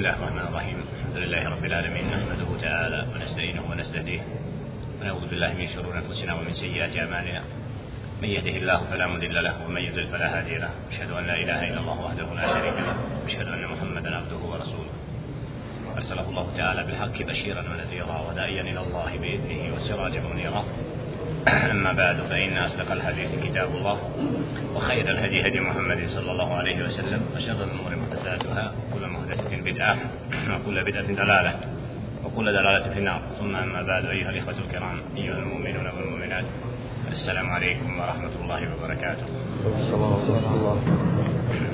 الله الرحمن الرحيم. الحمد لله رب العالمين نحمده تعالى ونستعينه ونستهديه. ونعوذ بالله من شرور أنفسنا ومن سيئات أعمالنا. من يهده الله فلا مضل له ومن يضلل فلا هادي له. أشهد أن لا إله إلا الله وحده لا شريك له. واشهد أن محمدا عبده ورسوله. أرسله الله تعالى بالحق بشيرا ونذيرا وداعيا إلى الله بإذنه وسراجا منيرا. أما بعد فإن أصدق الحديث كتاب الله وخير الهدي هدي محمد صلى الله عليه وسلم وشر الأمور محدثاتها وكل محدثة بدعة وكل بدعة دلالة وكل دلالة في النار. ثم أما بعد أيها الإخوة الكرام أيها المؤمنون والمؤمنات السلام عليكم ورحمة الله وبركاته.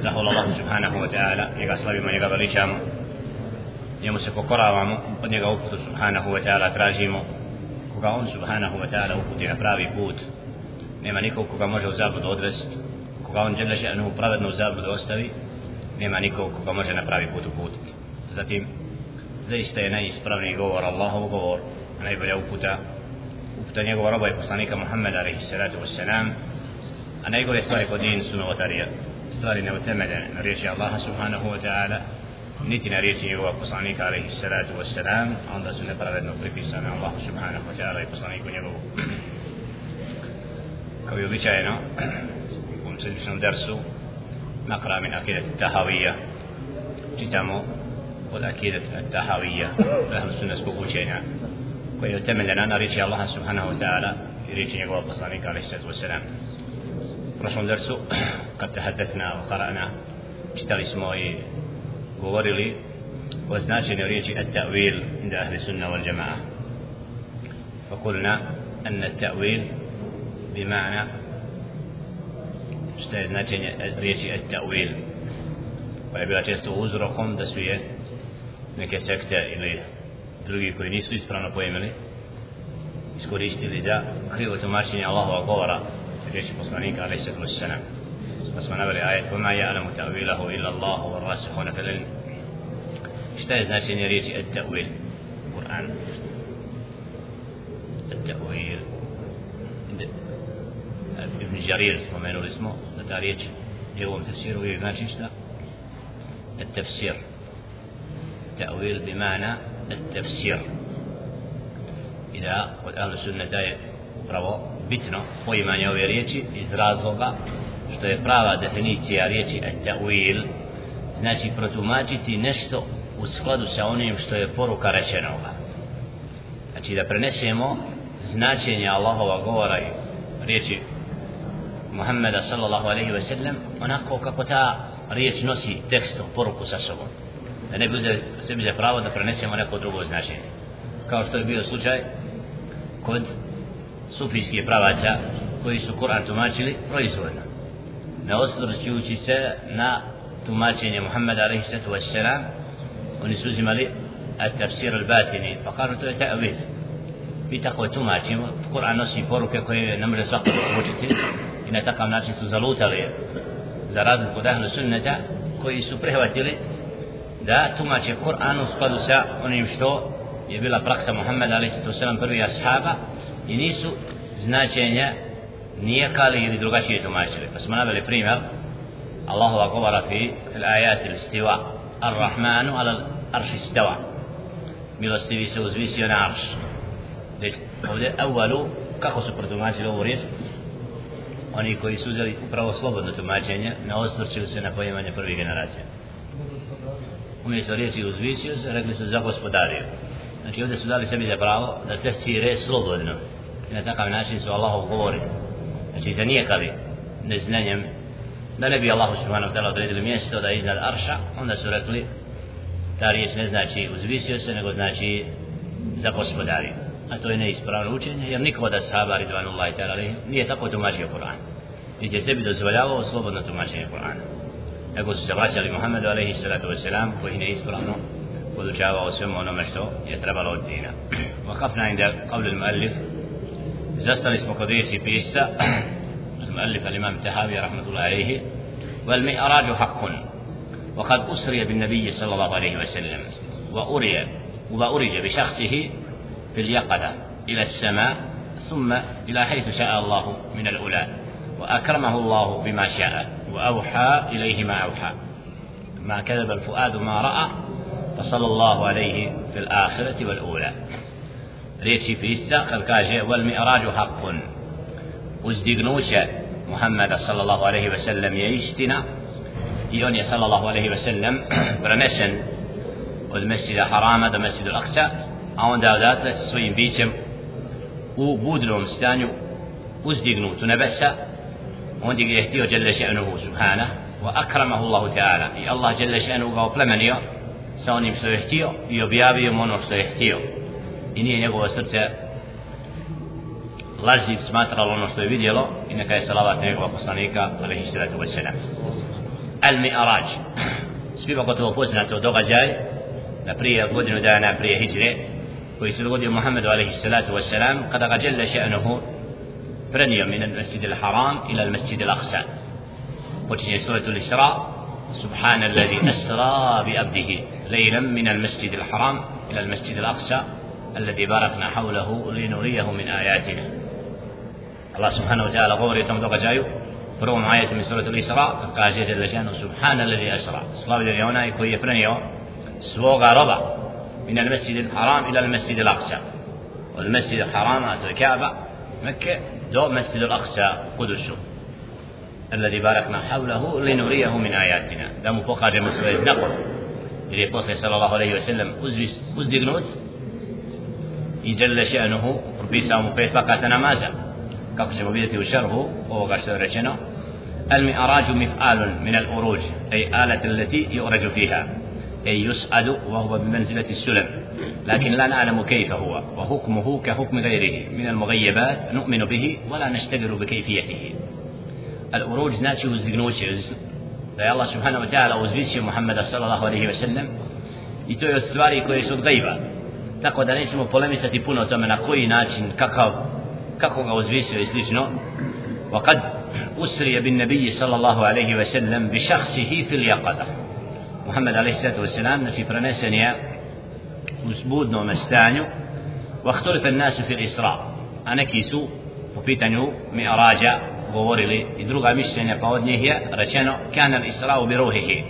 زحول الله سبحانه وتعالى نيغا صلبي ما نيغا بليشام يمو سكو قرامو ونيغا سبحانه وتعالى تراجيمو كوغا أون سبحانه وتعالى وكوتي أبرابي بوت نيما نيكو كوغا موجو زابد odvest koga on žele še anu pravednu zabudu ostavi, nema nikog koga može na pravi put uputiti. Zatim zaista je najispravniji govor Allahov govor najbolja uputa uputa njegova roba i poslanika Muhammeda alaihi salatu wassalam. A najgore stvari kod din su novotarija stvari neutemeljene na riječi Allaha subhanahu wa ta'ala niti na riječi njegova poslanika alaihi salatu wassalam a onda su nepravedno pripisane Allahu subhanahu wa ta'ala i poslaniku njegovu. Kao i običajeno u ovom dersu نقرأ من عقيدة التهاويه جتامو والعقيده التهاويه فهم السنة سبوكو شينا نعم. ويتمنى لنا رشي الله سبحانه وتعالى. رشي نبوه بصانيك عليه الصلاه والسلام. رسول درسو قد تحدثنا وقرأنا. читали اسمه i govorili o značenju riječi عند أهل السنة والجماعة. فقلنا أن التأويل بمعنى šta je značenje riječi at-ta'wil pa je bila često uzrokom da su je neke sekte ili drugi koji nisu ispravno pojmili iskoristili za krivo tumačenje Allahova govora riječi poslanika alaihi sallam فاسمع نبري آية وما يعلم تأويله إلا الله والراسخون في العلم اشتهي znači riječi التأويل القرآن التأويل ابن جرير spomenuli smo da ta riječ njegovom tefsiru uvijek znači šta التفسير تأويل بمعنى التفسير إذا قد أهل السنة je pravo bitno poimanje ove riječi iz razloga što je prava definicija riječi at-ta'wil znači protumačiti nešto u skladu sa onim što je poruka rečenoga znači da prenesemo značenje Allahova govora i riječi Muhammeda sallallahu alaihi ve sellem onako kako ta riječ nosi tekstom, poruku sa sobom da ne bi sebi za pravo da prenesemo neko drugo značenje kao što je bio slučaj kod sufijskih pravaca koji su Kur'an tumačili proizvodno ne osvrćujući se na tumačenje Muhammeda alaihi sallatu wassalam oni su uzimali التفسير الباطني فقالوا to je ta'wil mi tako tumačimo Kur'an nosi poruke koje ne može svako učiti i na takav način su zalutali za razliku od ahlu sunneta koji su prihvatili da tumače Kur'an u skladu sa onim što je bila praksa sallatu wassalam prvi ashaba i nisu značenja nijekali ili drugačije tumačili pa smo naveli primjer Allahova govora fi الآيات الاستواء الرحمن على الأرش استوى milostivi se uzvisio na arš ovdje evvalu kako su protumačili ovu riječ oni koji su uzeli upravo slobodno tumačenje ne osvrćili se na pojemanje prvih generacija umjesto riječi uzvisio se rekli su za gospodariju. znači ovdje su dali sebi za pravo da tefsire slobodno i na takav način su Allahov govori znači zanijekali neznanjem da ne bi Allah subhanahu ta'ala odredili mjesto da je iznad arša onda su rekli ta riječ ne znači uzvisio se nego znači za gospodariju. A to je neispravno učenje jer niko da sahaba ridvanullahi ta'ala nije tako tumačio Kur'an niti je sebi dozvoljavao slobodno tumačenje Kur'ana nego su se vraćali Muhammedu alaihi salatu wasalam koji neispravno podučavao svemu onome što je trebalo od dina وقفنا عند قول المؤلف kod riječi pisa المؤلف الإمام التهاوي رحمة الله عليه والمعراج حق وقد أسري بالنبي صلى الله عليه وسلم وأري وأرج بشخصه في اليقظة إلى السماء ثم إلى حيث شاء الله من الأولى وأكرمه الله بما شاء وأوحى إليه ما أوحى. ما كذب الفؤاد ما رأى صلى الله عليه في الآخرة والأولى. ريتشي في إسا قال والمئراج حق. uzdignuće Muhammeda sallallahu alaihi ve sellem je istina i on je sallallahu alaihi ve sellem prenesen od mesjida A onda odatle sa svojim bićem u budnom stanju uzdignut u nebesa ondje gdje je htio Jelle še'nuhu subhana wa akramahu Allahu ta'ala. I Allah Jelle še'nuhu ga oplemenio sa onim što je htio i objavio mu ono što je htio. I nije njegovo srce lažnim smatralo ono što je vidjelo i neka je salavat njegova poslanika alaihi sallatu wasalam al mi'araj svima gotovo poznato događaj da prije godinu dana prije hijre kada ga jelle še'nuhu prenio min al masjid al haram ila al masjid al aqsa počinje suratu al-Isra سبحان الذي أسرى بأبده ليلا من المسجد الحرام إلى المسجد الأقصى الذي باركنا حوله لنريه من آياتنا الله سبحانه وتعالى govori o tom događaju prvom ajetu min suratul Isra kaže Jelle šanu subhana alladhi asra slavljen je onaj koji je من المسجد الحرام إلى المسجد الأقصى. والمسجد الحرام أتى الكعبة مكة دو مسجد الأقصى قدس. الذي باركنا حوله لنريه من آياتنا. دم فوق جمس نقل. إلي قصة صلى الله عليه وسلم أزدقنوت يجل شأنه ربي سامو فيت فقط نمازا. kako ćemo وشره u šerhu ovoga što من الأروج أي آلة التي يؤرج فيها. أي يسأل وهو بمنزلة السلم. لكن لا نعلم كيف هو وحكمه كحكم غيره. من المغيبات نؤمن به ولا نشتغل بكيفيته. الأروج ناتشي وزيقنوشي يا الله سبحانه وتعالى وزيشي محمد صلى الله عليه وسلم. يتوي السواري كويس الغيبة tako da nećemo polemisati puno o tome na koji način, kakav, kako ga uzvisio i slično. Wa kad usrije bin nebiji sallallahu alaihi ve. محمد عليه الصلاة والسلام نفي برنسنيا مسبود نوم استانيو واخترت الناس في الإسراء أنا كيسو وبيتانيو مئراجا وغوري لي إدروغا مشتنيا فاودني هي رشانو كان الإسراء بروحه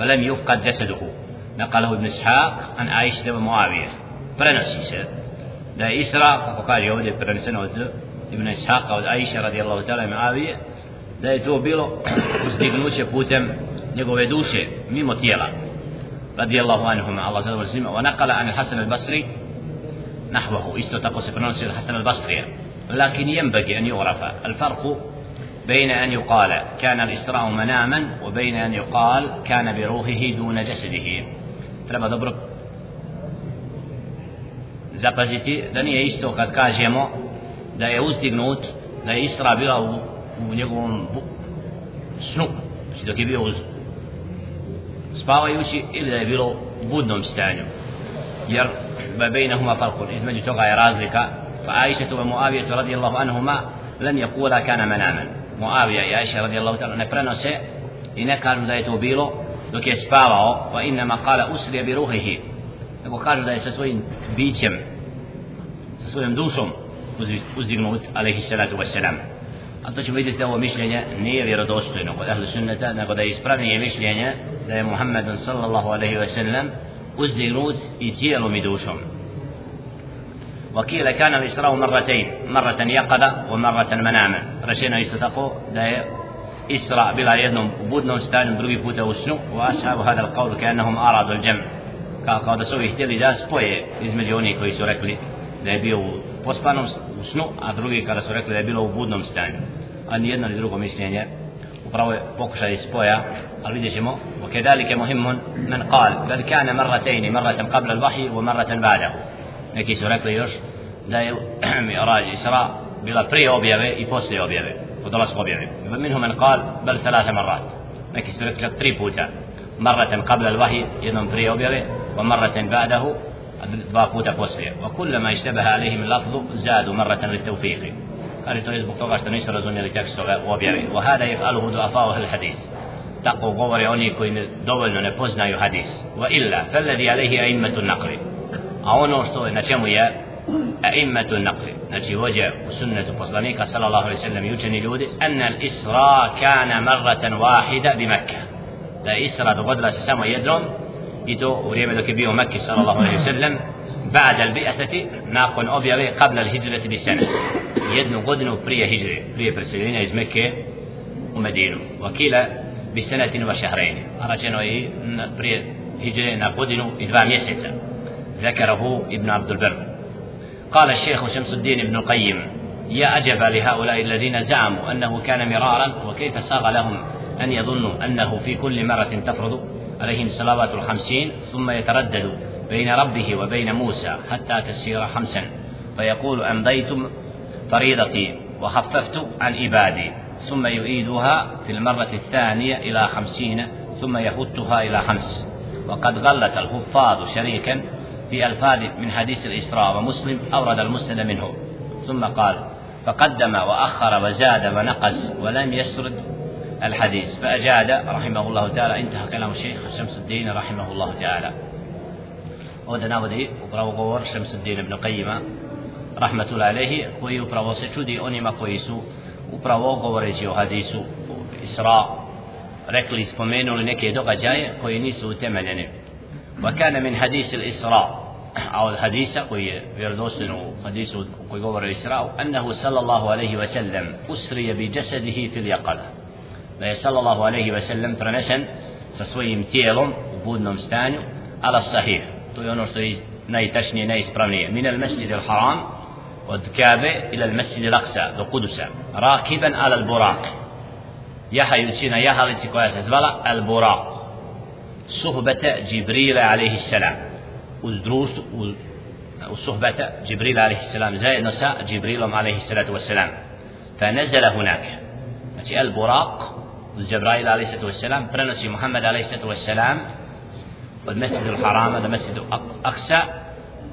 ولم يفقد جسده نقله ابن إسحاق عن عائشة ومعاوية برنسيس دا إسراء فقال يهود برنسنا ابن إسحاق وعائشة رضي الله تعالى معاوية دا يتوبيلو استغنوش بوتم njegove duše mimo tijela radijallahu anhuma Allah zadovolj s njima wa naqala an al-Hasan al-Basri نحوه isto tako se prenosi od Hasan al-Basrija لكن ينبغي أن يعرف الفرق بين أن يقال كان الإسراء مناما وبين أن يقال كان بروحه دون جسده treba dobro zapaziti da nije isto kad kažemo da je uzdignut da je Isra bila u, u njegovom snu dok je bio uz spavajući ili da je bilo budnom stanju jer بينهما فرق između toga je razlika فعائشة ومعاوية رضي الله عنهما لن يقولا كان مناما Muavija i Aisha radijallahu ta'ala ne prenose i ne kažu da je to bilo dok je spavao wa inna ma qala usriya bi ruhihi nego kažu da je sa svojim bićem sa svojim dušom uzdignut alaihi salatu wassalam a to ćemo vidjeti ovo mišljenje nije vjerodostojno kod ahlu sunnata nego da je ispravnije mišljenje da je Muhammed sallallahu alaihi wasallam uzdignut i tijelom i dušom وقيل كان الإسراء مرتين مرة يقظة ومرة مناما رشينا يستتقو دا إسراء بلا يدنم بودنا ستان دروي بوتا وسنو وأصحاب هذا القول كأنهم أرادوا الجمع kao da su ovi htjeli da spoje između onih koji su rekli da je bio u pospanom snu, a drugi kada su rekli da je bilo u budnom stanju. A ni jedno ni drugo mišljenje upravo je pokušaj spoja, ali vidjet ćemo وكذلك مهم من قال قد كان مرتين مرة قبل الوحي ومرة بعده neki su rekli još da je Mi'raj Isra bila prije objave i poslije objave od dolaska objave minhum man qal bal thalatha marrat neki su rekli tri puta مرة قبل الوحي jednom prije objave ومرة بعده dva puta poslije وكلما اشتبه عليهم اللفظ زادوا مرة للتوفيق قال to je zbog toga što nisu razumjeli tekstove u objavi وهذا يفعله ضعفاء الحديث tako govore oni koji dovoljno ne poznaju hadis وإلا فالذي عليه أئمة النقل a ono što je na čemu je a'immatu naqli znači vođe u sunnetu poslanika sallallahu alejhi ve sellem i učeni ljudi anna al-isra kana marratan wahida bi Mekke da Isra dogodila se samo jednom i to u vrijeme dok je bio Mekke sallallahu alejhi ve sellem بعد البعثة ناقن أبيض قبل الهجرة بسنة. يدنو قدن بري هجرة. بري برسلين إز مكة ومدينة. وكيل بسنة وشهرين. أرجعنا بري هجرة ناقدن إدفع ميسيسا ذكره ابن عبد البر. قال الشيخ شمس الدين ابن القيم يا أجب لهؤلاء الذين زعموا أنه كان مرارا وكيف ساغ لهم أن يظنوا أنه في كل مرة تفرض عليهم الصلوات الخمسين ثم يتردد بين ربه وبين موسى حتى تسير خمسا. فيقول أمضيتم فريضتي وخففت عن عبادي ثم يعيدها في المرة الثانية إلى خمسين ثم يهتها إلى خمس. وقد غلت الحفاظ شريكا في ألفاظ من حديث الإسراء ومسلم أورد المسند منه. ثم قال فقدم وأخر وزاد ونقص ولم يسرد. الحديث. فأجاد رحمه الله تعالى انتهى كلام الشيخ شمس الدين رحمه الله تعالى. ودنا ودي وبرو غور شمس الدين بن قيمة رحمة الله عليه كوي وبرو سيتودي أوني ما كويسو وبرو غور جيو حديثو إسراء ركلي سبمينو لنكي دوغا جاي كوي نيسو تملني وكان من حديث الإسراء أو الحديث كوي بيردوسنو حديثو كوي غور الإسراء أنه صلى الله عليه وسلم أسري بجسده في اليقظة. Da je sallallahu alaihi ve sellem prenesen sa svojim tijelom u budnom stanju ala sahih to je ono što je najtačnije najispravnije min al masjid al haram od Kabe ila al masjid al aqsa do Kudusa rakiban ala al buraq jahajući na jahalici koja se zvala al buraq suhbata Jibrila alaihi salam uz društvo uz suhbata Jibril alaihi salam zajedno sa Jibrilom alaihi salatu wasalam فنزل هناك buraq uz alaihi salatu wasalam prenosi Muhammed alaihi salatu wasalam والمسجد الحرام هذا مسجد أقسى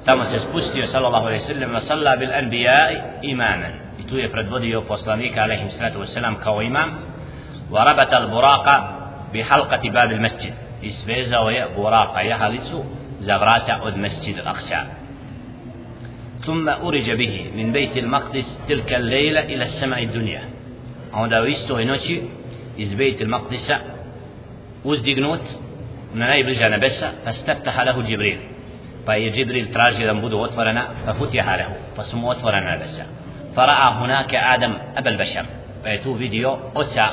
tamo se spustio sallallahu alejhi ve sellem salla bil anbiya imaman i tu je predvodio poslanika alejhi salatu vesselam kao imam wa rabata al buraqa bi halqati bab al masjid i svezao je buraqa jahalicu za vrata od masjid al aqsa ثم أرج به من بيت المقدس تلك الليلة إلى السماء الدنيا onda u istoj noći iz Bejt il-Maqdisa uzdignut na najbliža nebesa fastaftaha lahu Jibril pa je Jibril tražio da mu budu otvorena fa futiha lahu pa su mu otvorena nebesa Adam abel bešar pa je tu vidio oca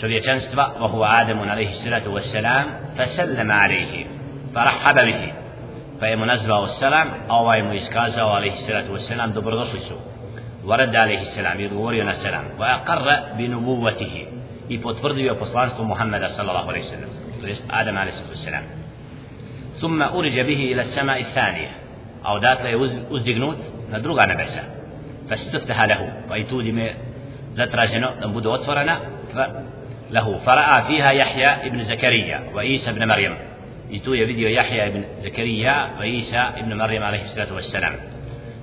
čovječanstva wa huwa Adamun alaihi salatu wassalam fasallama alaihi farahaba bihi pa je mu nazvao salam a ovaj mu ورد عليه السلام يدوري السلام وأقر بنبوته i potvrdio poslanstvo Muhammeda sallallahu alejhi ve sellem to jest Adam alejhi selam thumma urija bihi ila as-sama'i thaniya au dakle je uzdignut na druga nebesa fastaftaha lahu pa i tudi me zatraženo da له فرأى فيها يحيى ابن زكريا وعيسى ابن مريم يتو يفيديو يحيى ابن زكريا وعيسى ابن مريم عليه الصلاة والسلام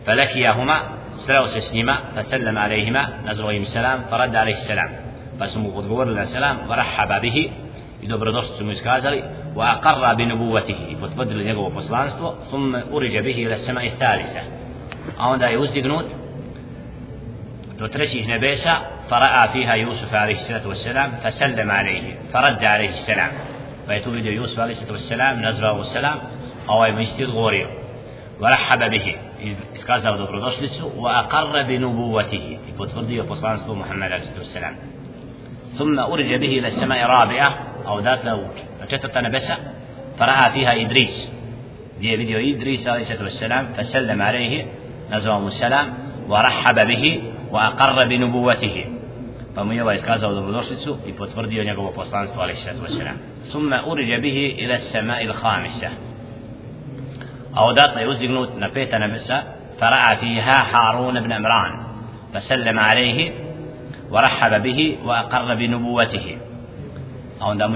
فلكيهما سلوا سسنما فسلم عليهما نزلوا السلام فرد عليه السلام odgovorili selam wa rahaba bihi i dobrodošli su mu iskazali wa aqarra bi nubuvatihi i potvrdili njegovo poslanstvo thumma urija bihi ila sama'i thalitha a onda je uzdignut do trećih nebesa fara'a fiha Yusuf alaihi salatu wassalam fasallama alaihi faradda alaihi salam pa je tu vidio Yusuf alaihi salatu wassalam nazvao salam a ovaj mu isti odgovorio ورحب به iskazao dobrodošlicu wa aqarra bi nubuvatihi i potvrdio poslanstvo Muhammeda wassalam ثم أرج به إلى السماء الرابعة أو ذات له četvrta nebesa فرأى فيها إدريس. دي فيديو إدريس عليه الصلاة والسلام فسلم عليه نزوه السلام ورحب به وأقر بنبوته. يوا iskazao dobrodošlicu i potvrdio njegovo poslanstvo عليه الصلاة والسلام. ثم عرج به إلى السماء الخامسة. onda je uzdignut na peta nebesa فرأى فيها هارون بن عمران فسلم عليه ورحب به وأقر بنبوته. أو دام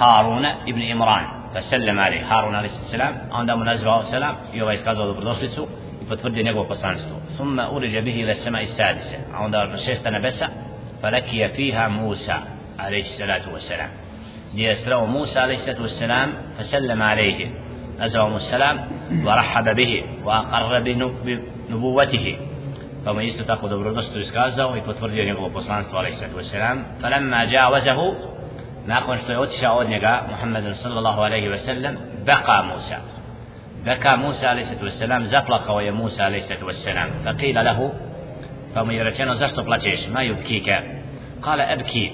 هارون ابن عمران فسلم عليه. هارون عليه السلام onda mu nazva السلام i iskaza dobrodošlicu i potvrdi njegovo poslanstvo ثم عرج به إلى السماء السادسة. onda na šesta nebesa فلكي فيها موسى عليه السلام والسلام. ليسرع موسى عليه الصلاة فسلم عليه. نزلهم السلام ورحب به وأقر بنبوته. فما يستطاق دبر دستو إسكازه ويبتفرد ينقل بسلانسة عليه الصلاة والسلام. فلما جاوزه ما كنت يؤتش محمد صلى الله عليه وسلم بقى موسى. بكى موسى عليه الصلاة والسلام زبلق ويا موسى عليه الصلاة والسلام. فقيل له فما يرجعنا زاستو ما يبكيك؟ قال أبكي.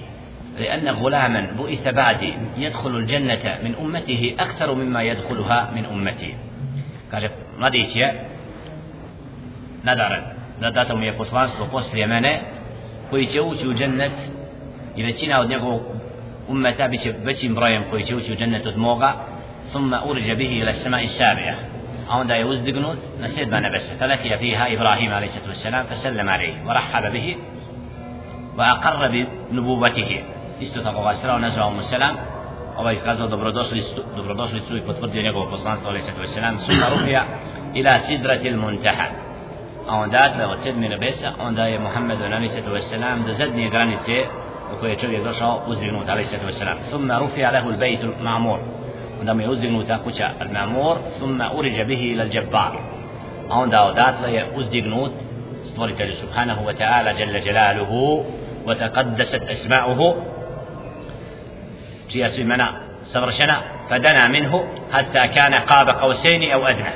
لأن غلاما بؤث بعدي يدخل الجنة من أمته أكثر مما يدخلها من أمتي. قال će ući u džennet i većina od njegovog ummeta bit će većim brojem koji će ući u džennet od moga ثم أرج به إلى السماء السابعة. أو دا يوزدقنوت نسيد ما نبس فلقي فيها إبراهيم عليه الصلاة فسلم عليه. ورحب به وأقر بنبوته isto tako ga srao nazvao mu selam ovaj iskazao dobrodošlicu, dobrodošlicu i potvrdio njegovo poslanstvo alaih sallatu wasalam suma rufija ila sidratil muntaha a onda atle od sedmi nebesa onda je Muhammed alaih sallatu wasalam do zadnje granice u koje je čovjek došao uzdignut alaih sallatu wasalam suma rufija lehu l-bejtu ma'mur onda mu je uzdignuta kuća al-ma'mur suma uriđa bihi ila l-jabbar a onda odatle je uzdignut stvoritelju subhanahu wa ta'ala jalla jalaluhu وتقدست أسماؤه سياسي المناء صبر شنا فدنا منه حتى كان قاب قوسين أو أدنى.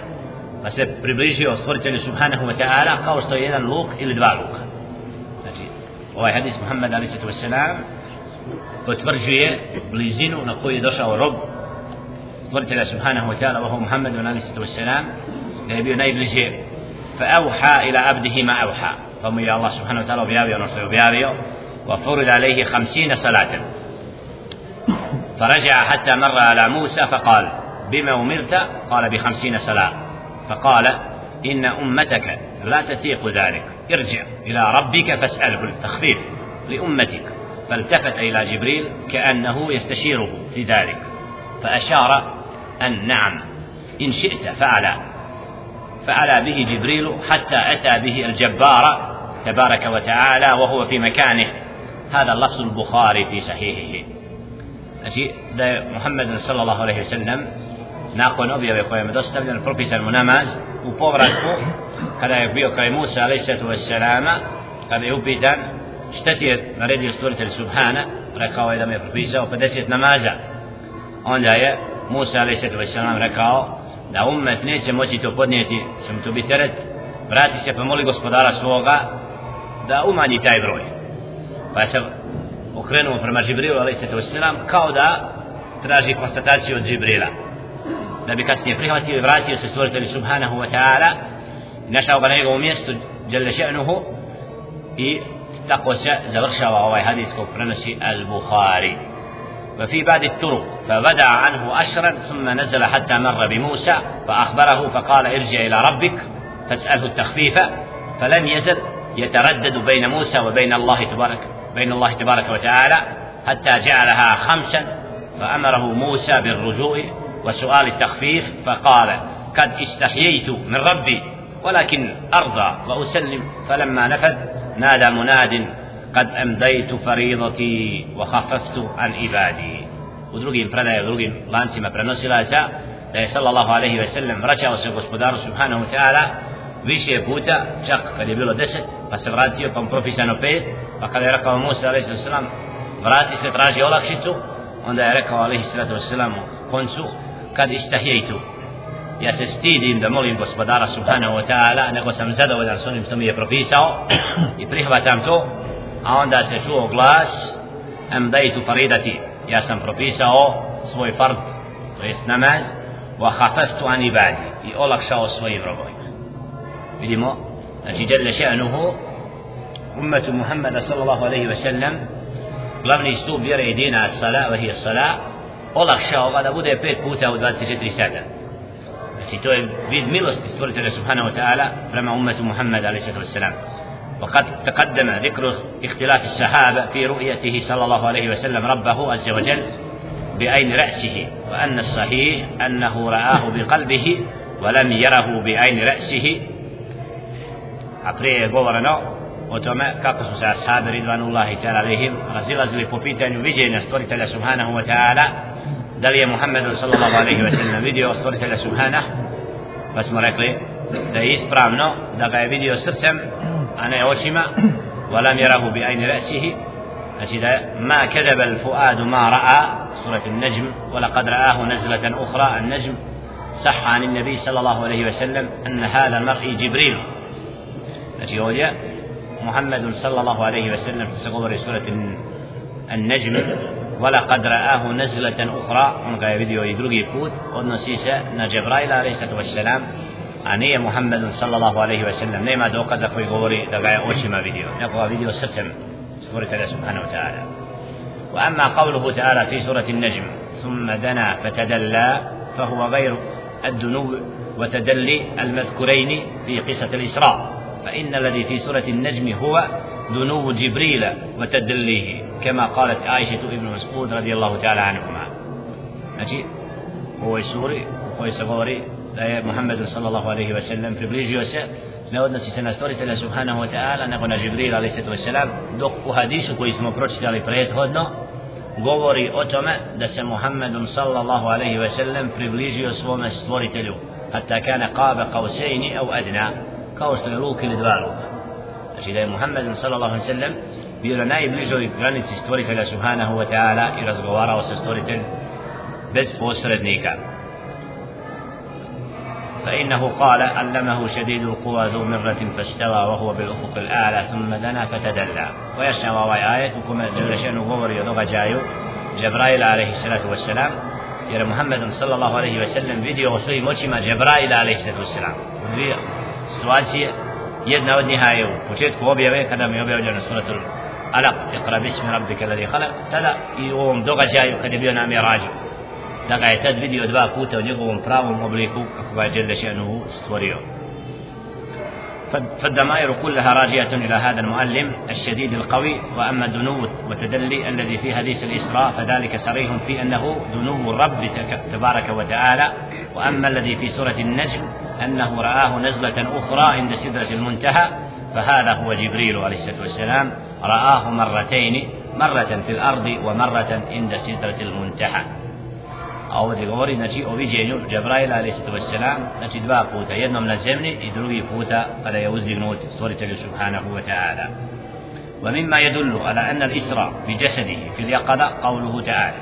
بس بريبريجي أصفرتني سبحانه وتعالى قوس طيئنا لوق إلى دبع لوق. هو حديث محمد عليه الصلاة والسلام. وتفرجي بليزين ونقول دوشا ورب. صفرت سبحانه وتعالى وهو محمد عليه الصلاة والسلام. نبي نايب لجي. فأوحى إلى أبده ما أوحى. فمي الله سبحانه وتعالى وبيابي ونصر وبيابي وفرد عليه خمسين صلاة. فرجع حتى مر على موسى فقال بما أمرت؟ قال بخمسين صلاة فقال إن أمتك لا تطيق ذلك. ارجع إلى ربك فاسأله التخفيف لأمتك. فالتفت إلى جبريل كأنه يستشيره في ذلك فأشار أن نعم إن شئت فعل. فعلى به جبريل حتى أتى به الجبار تبارك وتعالى وهو في مكانه. هذا اللفظ البخاري في صحيحه. Znači da je Muhammed sallallahu alaihi sallam nakon objave koja je dostavljen propisan mu namaz u povratku kada je bio kao Musa alaihi sallama kada je upitan šta ti je naredio stvoritelj Subhana? Rekao je da mi je propisao 50 namaza. Onda je Musa alaihi sallam rekao da ummet neće moći to podnijeti sam to biti teret. Vrati se pa moli gospodara svoga da umanji taj broj. Pa se okrenuo prema Džibrilu selam kao da traži konstataciju od Džibrila da bi kasnije prihvatio i vratio se stvoritelju subhanahu wa ta'ala našao ga na njegovom mjestu jelle še'nuhu i tako se završava ovaj hadis kog prenosi al-Bukhari وفي بعد الطرق فبدع عنه أشرا ثم نزل حتى مر بموسى فأخبره فقال ارجع إلى ربك فاسأله التخفيف فلم يزل يتردد بين موسى وبين الله تبارك بين الله تبارك وتعالى حتى جعلها خمسا فأمره موسى بالرجوع وسؤال التخفيف فقال قد استحييت من ربي ولكن أرضى وأسلم فلما نفذ نادى مناد قد أمضيت فريضتي وخففت عن عبادي. u drugim predaje, u drugim lancima prenosilaca da je sallallahu alaihi ve sellem vraćao se gospodaru subhanahu ta'ala više puta, čak kad je bilo deset, pa se vratio, pa mu propisano pet, pa kada je rekao Musa alaihi sallam, vrati se, traži olakšicu, onda je rekao alaihi sallam u koncu, kad istahijetu, ja se stidim da molim gospodara subhanahu wa ta'ala, nego sam zadovoljan s onim što mi je propisao i prihvatam to, a onda se čuo glas, em dajtu faridati, ja sam propisao svoj fard, to jest namaz, wa khafaftu an ibadi, i olakšao svojim robovima. بدماء التي جل شأنه أمة محمد صلى الله عليه وسلم. قلنا يستوب يرى يدينا الصلاة وهي الصلاة. ولا خشى وقد أبدا يبير بوتا ودوات سجد رسالة. التي توي بيد ملست استورة سبحانه وتعالى لما أمة محمد عليه الصلاة والسلام. وقد تقدم ذكر اختلاف السحابة في رؤيته صلى الله عليه وسلم ربه عز وجل بعين رأسه وأن الصحيح أنه رآه بقلبه ولم يره بعين رأسه. A prije je govoreno o tome kako su se ashabi ridvanullahi ta'ala alihim razilazili po pitanju viđenja stvoritelja subhanahu wa ta'ala da li je Muhammed sallallahu alaihi wa sallam vidio stvoritelja subhanahu pa smo rekli da je ispravno da ga je vidio srcem a ne očima yarahu bi ajni rasihi znači ما كذب الفؤاد ما رأى سورة النجم ولقد رآه نزلة أخرى النجم صح عن النبي صلى الله عليه وسلم أن هذا المرء جبريل znači ovdje محمد صلى الله عليه وسلم se govori سورة النجم ولقد رآه نزلة أخرى on ga je vidio i drugi put odnosi se na Džebraila عليه الصلاة والسلام a nije Muhammed sallallahu alaihi wa sallam nema dokaza koji govori da ga je očima vidio nego ga vidio srcem stvoritelja subhanahu wa ta'ala وأما قوله تعالى في سورة النجم ثم دنا فتدلى فهو غير الدنو وتدلي المذكورين في قصة الإسراء فإن الذي في سورة النجم هو دنو جبريل وتدليه كما قالت عائشة ابن مسعود رضي الله تعالى عنهما نجي هو سوري هو سغوري da je Muhammedu sallallahu alaihi wa sallam približio se ne odnosi se na stvoritelja subhanahu wa ta'ala nego na Žibril alaihi sallam dok u hadisu koji smo pročitali prethodno govori o tome da se Muhammedun sallallahu alaihi wa sallam približio svome stvoritelju hatta kana qaba qausaini au adna kao što je luk ili dva luka znači da je Muhammedun sallallahu alaihi sallam bio na najbližoj granici stvoritelja subhanahu wa ta'ala i razgovarao sa stvoritelj bez posrednika فإنه قال علمه شديد القوى ذو مرة فاستوى وهو بالأفق الأعلى ثم دنا فتدلى ويشنى وواي آية كما جل شأنه غور يضغ جايو جبرائيل عليه الصلاة والسلام jer Muhammed sallallahu alaihi ve sellem vidio u svojim očima Džebraila alaihi dvije situacije jedna od njih je u početku objave kada mi je objavljeno suratul Alaq iqra bismi rabbika alladhi khalaq tada i u ovom događaju kada je bio na mirađu da ga je tad vidio dva puta u njegovom pravom obliku kako ga je Đele še'nuhu stvorio فالدمائر كلها راجعة إلى هذا المؤلم الشديد القوي وأما الدنو وتدلي الذي في حديث الإسراء فذلك صريح في أنه دنو الرب تبارك وتعالى. وأما الذي في سورة النجم أنه رآه نزلة أخرى عند سدرة المنتهى فهذا هو جبريل عليه الصلاة والسلام. رآه مرتين مرة في الأرض ومرة عند سدرة المنتهى. A ovdje govori znači o viđenju Džabraila a.s. znači dva puta jednom na zemlji i drugi puta kada je uzdignut stvoritelju subhanahu wa ta'ala ومما يدل على أن الإسراء بجسده في اليقظة قوله تعالى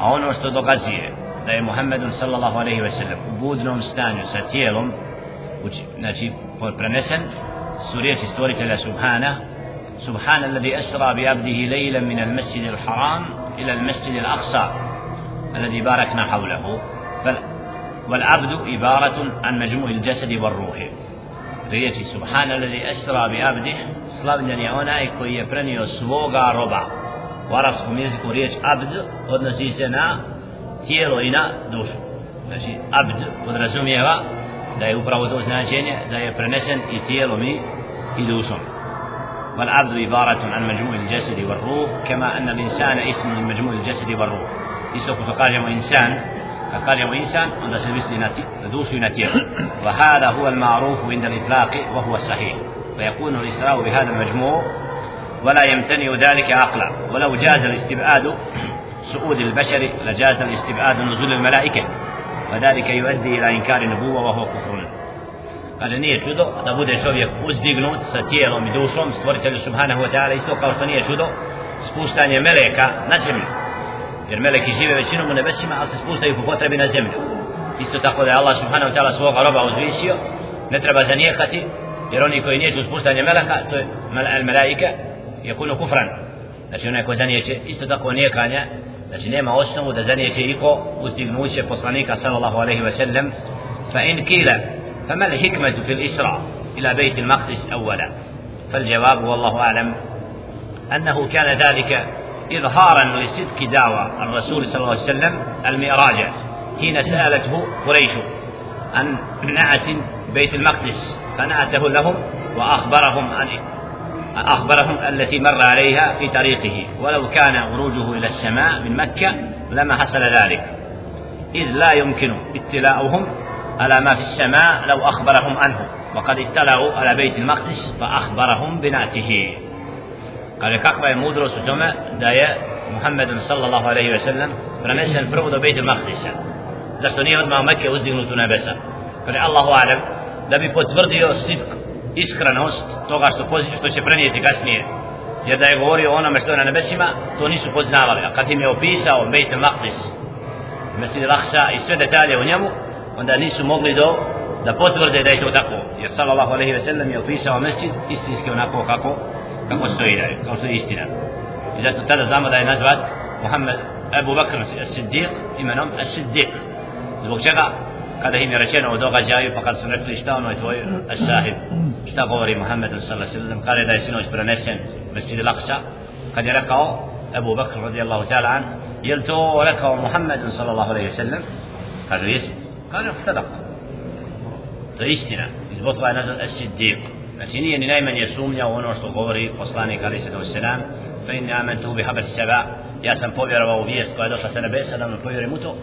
a ono što dokazuje da je Muhammed sallallahu alaihi ve sellem u budnom stanju sa tijelom znači prenesen su riječi stvoritelja subhana سبحان الذي أسرى بعبده ليلا من المسجد الحرام إلى المسجد الأقصى الذي باركنا حوله. والعبد عبارة عن مجموع الجسد والروح. ريت سبحان الذي أسرى بعبده. slavljen je Onaj koji je prenio svoga roba kažem riječ عبد odnosi se na tijelo i na dušu نسي عبد ودرسومي هوا دا يبرو دو سناجيني دا يبرنسن تيرو مي دوشم والعبد عبارة عن مجموع الجسد والروح كما أن الإنسان اسم من مجموع الجسد والروح isto ko kažemo insan kad kažemo insan onda se misli na dušu i na tijelo وهذا هو المعروف عند الإطلاق وهو الصحيح فيكون الإسراء ولا يمتنع ذلك عقلا ولو صعود البشر لجاز الاستبعاد الملائكة وذلك يؤدي إلى إنكار النبوة وهو كفر Kaže nije čudo da bude čovjek uzdignut sa tijelom i dušom stvoritelju subhanahu wa ta'ala isto kao što nije čudo spuštanje meleka na zemlju jer meleki žive većinom u nebesima ali se spuštaju po potrebi na zemlju isto tako da je Allah subhanahu ta'ala svoga roba uzvisio ne treba zanijehati jer oni koji nijeću spuštanje meleka to je al melaika je kunu kufran znači onaj ko zanijeće isto tako nijekanja znači nema osnovu da zanijeće iko uzdignuće poslanika sallallahu alaihi wa sallam fa in kila فما الحكمة في الإسراء إلى بيت المقدس أولا فالجواب والله أعلم أنه كان ذلك إظهارا لصدق دعوى الرسول صلى الله عليه وسلم المعراج حين سألته قريش عن نعت بيت المقدس فنعته لهم وأخبرهم عن أخبرهم التي مر عليها في طريقه. ولو كان خروجه إلى السماء من مكة لما حصل ذلك. إذ لا يمكن اطلاعهم على ما في السماء لو أخبرهم عنه. وقد اطلعوا على بيت المقدس فأخبرهم بنعته kaže kakva je mudrost u tome da je Muhammed sallallahu alaihi ve sellem prenesen prvo do Bejtul Mahdisa zašto nije odmah Mekke uzdignut u nebesa? Kaže Allahu alem da bi potvrdio sitk iskrenost toga što, što će prenijeti kasnije. Jer da je govorio o onome što je na nebesima to nisu poznavali. A kad im je opisao Bejt al-Maqdis Mesir al i sve detalje u njemu onda nisu mogli do da potvrde da je to tako. Jer sallallahu alejhi ve sellem je opisao mesdžid istinski onako kako kako stoji je kao što je istina i zato tada znamo da je nazvat Muhammed Abu Bakr as-Siddiq imenom as-Siddiq zbog čega kada im je rečeno o događaju pa kad su rekli šta ono je tvoj as-sahib šta govori Muhammed sallallahu alejhi ve sellem kada je da je sinoć prenesen mesdžid al-Aqsa kad je rekao Abu Bakr radijallahu ta'ala an jel to rekao Muhammed sallallahu alejhi ve sellem kaže jesi kaže sadaqa to je istina i zbog toga je nazvan as-siddiq znači nije ni najmanje sumnja u ono što govori poslanik ali se selam fa inni amantu bi habar saba ja sam povjerovao u vijest koja je došla sa nebesa da mu povjerujem u to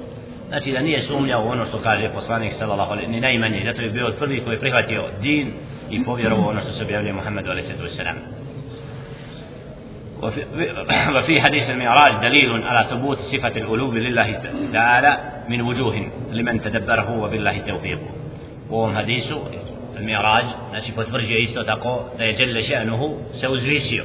znači da nije sumnja u ono što kaže poslanik sallallahu alejhi ni najmanje zato je bio prvi koji je prihvatio din i povjerovao ono što se objavljuje Muhammedu alejhi selam وفي, وفي حديث المعراج دليل على ثبوت صفة الألوب لله تعالى من وجوه لمن تدبره وبالله التوفيق u ovom Miraj, znači potvrđuje isto tako da je Jelle še'nuhu se uzvisio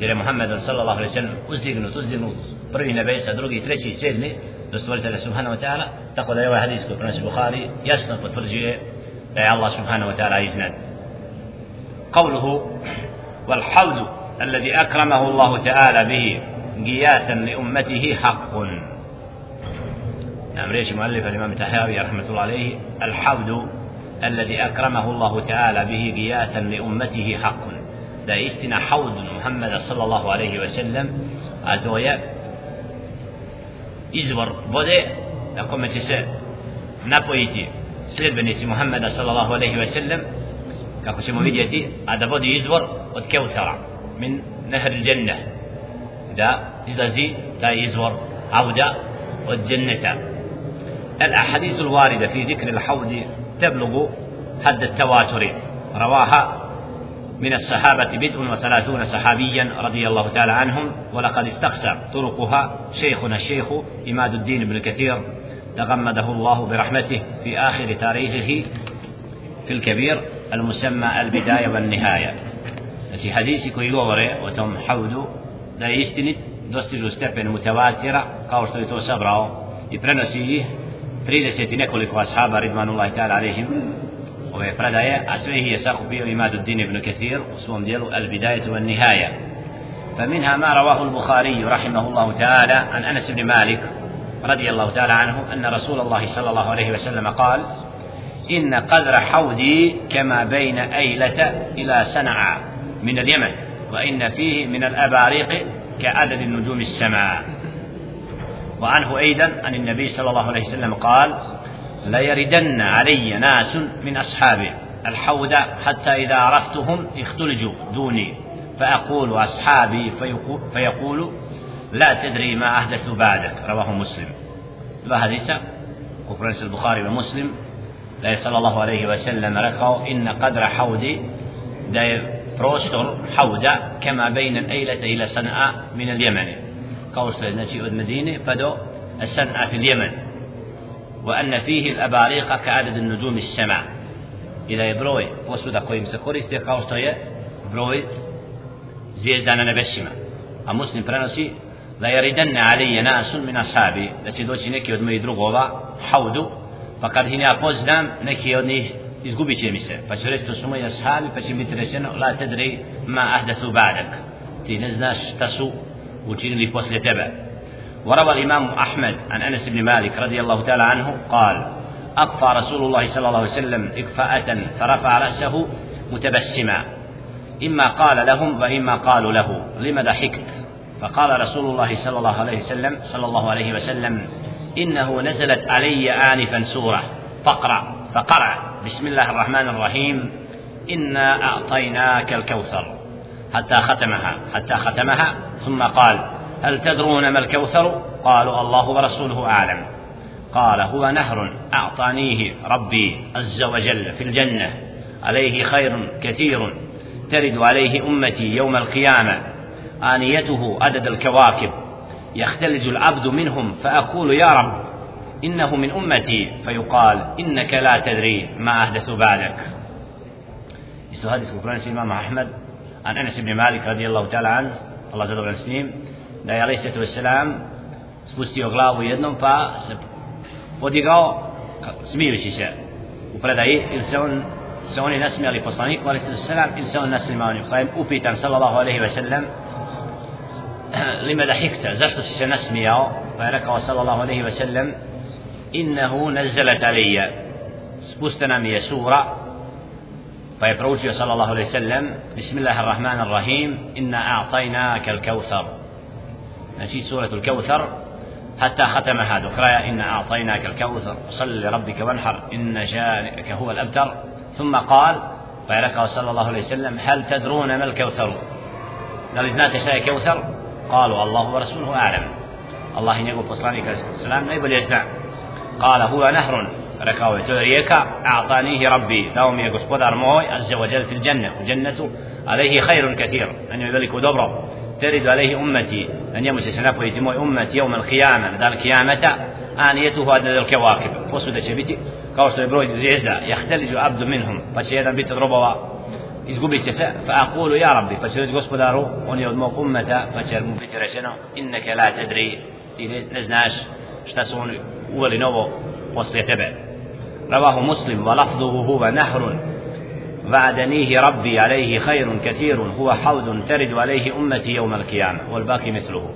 jer je Muhammed sallallahu alaihi sallam uzdignut, uzdignut prvi nebesa, drugi, treći sedmi do stvoritelja subhanahu wa ta'ala tako da je ovaj hadis koji pronosi Bukhari jasno potvrđuje da je Allah subhanahu wa ta'ala iznad قوله والحوض الذي أكرمه الله تعالى به قياسا لأمته حق نعم ريش مؤلف الإمام التحاوي رحمة الله عليه الحوض الذي أكرمه الله تعالى به غياثا لأمته حق دا استنا حوض محمد صلى الله عليه وسلم. أتويا إزور بودي. لكم تسا نبويتي. سلبنيتي محمد صلى الله عليه وسلم. kako ćemo vidjeti, a إزور vodi من نهر الجنة. min nehr dženne, da izlazi taj izvor, a od dženneta. El تبلغ حد التواتر. رواها من الصحابة بدء وثلاثون صحابيا رضي الله تعالى عنهم ولقد استقسى طرقها شيخنا الشيخ إماد الدين بن كثير تغمده الله برحمته في آخر تاريخه في الكبير المسمى البداية والنهاية. في حديث koji govore o tom haudu da je istinit dostižu stepen mutawatira kao što 30 i nekoliko ashaba ridvanullahi ta'ala alaihim. Ove predaje a sve ih je sakupio Imaduddin ibn Kathir u svom dijelu Al-Bidajetu wa Nihaja فمنها ما رواه البخاري رحمه الله تعالى عن انس بن مالك رضي الله تعالى عنه ان رسول الله صلى الله عليه وسلم قال ان قدر حوضي كما بين ايله إلى صنعاء من اليمن وان فيه من الاباريق كعدد نجوم السماء وعنه أيضا عن النبي صلى الله عليه وسلم قال ليردن علي ناس من أصحابي. الحوض حتى إذا عرفتهم اختلجوا دوني. فأقول أصحابي فيقول لا تدري ما أحدث بعدك. رواه مسلم. وحديث كفرنس البخاري ومسلم. لا صلى الله عليه وسلم ركوا إن قدر حوضي. Da بروستر حوض كما بين الأيلة إلى صنعاء من اليمن. Kao što je znači od Medine pa do San'a fil Jemen فيه الأباريق كعدد النجوم السماء إذا يبروي posuda kojim se koriste kao što je broj zvijezda na nebesima a muslim prenosi la yaridanna alayya nasun min ashabi da će doći neki od mojih drugova haudu pa kad ih ja poznam neki od njih izgubit će mi se pa će reći to su moji ashabi pa će biti rečeno la tedri ma ahdathu ba'dak ti ne znaš šta su učinili poslije tebe وروى الإمام أحمد عن أنس بن مالك رضي الله تعالى عنه قال أقفى رسول الله صلى الله عليه وسلم إكفاءة فرفع رأسه متبسما. إما قال لهم وإما قالوا له لم ضحكت؟ فقال رسول الله صلى الله عليه وسلم صلى الله عليه وسلم إنه نزلت علي آنفا سورة. فقرأ فقرأ. بسم الله الرحمن الرحيم. إنا أعطيناك الكوثر. حتى ختمها حتى ختمها ثم قال هل تدرون ما الكوثر؟ قالوا الله ورسوله أعلم. قال هو نهر أعطانيه ربي عز وجل في الجنة عليه خير كثير ترد عليه أمتي يوم القيامة آنيته عدد الكواكب يختلج العبد منهم فأقول يا رب إنه من أمتي. فيقال إنك لا تدري ما أحدث بعدك. Hadis u Imam Ahmed. عن أنس بن مالك رضي الله تعالى عنه الله zadovoljan s njim da je alaih sallatu wasalam spustio glavu jednom pa se podigao smijući se u predaji ili se on se oni nasmijali poslaniku alaih sallatu wasalam ili se on nasmijao njim pa je upitan sallallahu alaihi wasallam lima da hikta zašto si se nasmijao pa je rekao sallallahu alaihi wasallam innahu nazalat alija spustena mi je sura فيبروجي صلى الله عليه وسلم بسم الله الرحمن الرحيم إنا أعطيناك الكوثر. نجي سورة الكوثر. حتى ختم هذا قراءة إنا أعطيناك الكوثر صل لربك وانحر إن شانئك هو الأبتر. ثم قال فيركه صلى الله عليه وسلم هل تدرون ما الكوثر؟ إذا شاء كوثر قالوا الله ورسوله أعلم الله يقول بصلانك السلام لا يبل يزدع قال هو نهر. Rekao je to je rijeka a'tanihi rabbi dao mi je gospodar moj azza wa jal fil janna u jannatu alaihi khairun kathir na njoj veliko dobro ترد عليه أمتي أن يمس سنفوي تموي أمتي يوم القيامة ذا القيامة آنيته هذا الكواكب فسد شبتي kao što je broj zvijezda jahteliđu abdu minhum pa će jedan biti od robova izgubit će se fa aqulu ja rabbi pa će reći gospodaru on je od mog ummeta pa će mu biti rečeno inneke la tedri ti ne znaš šta su oni uveli novo poslije tebe رواه مسلم ولفظه هو نهر وعدنيه ربي عليه خير كثير هو حوض ترد عليه أمتي يوم القيامة والباقي مثله.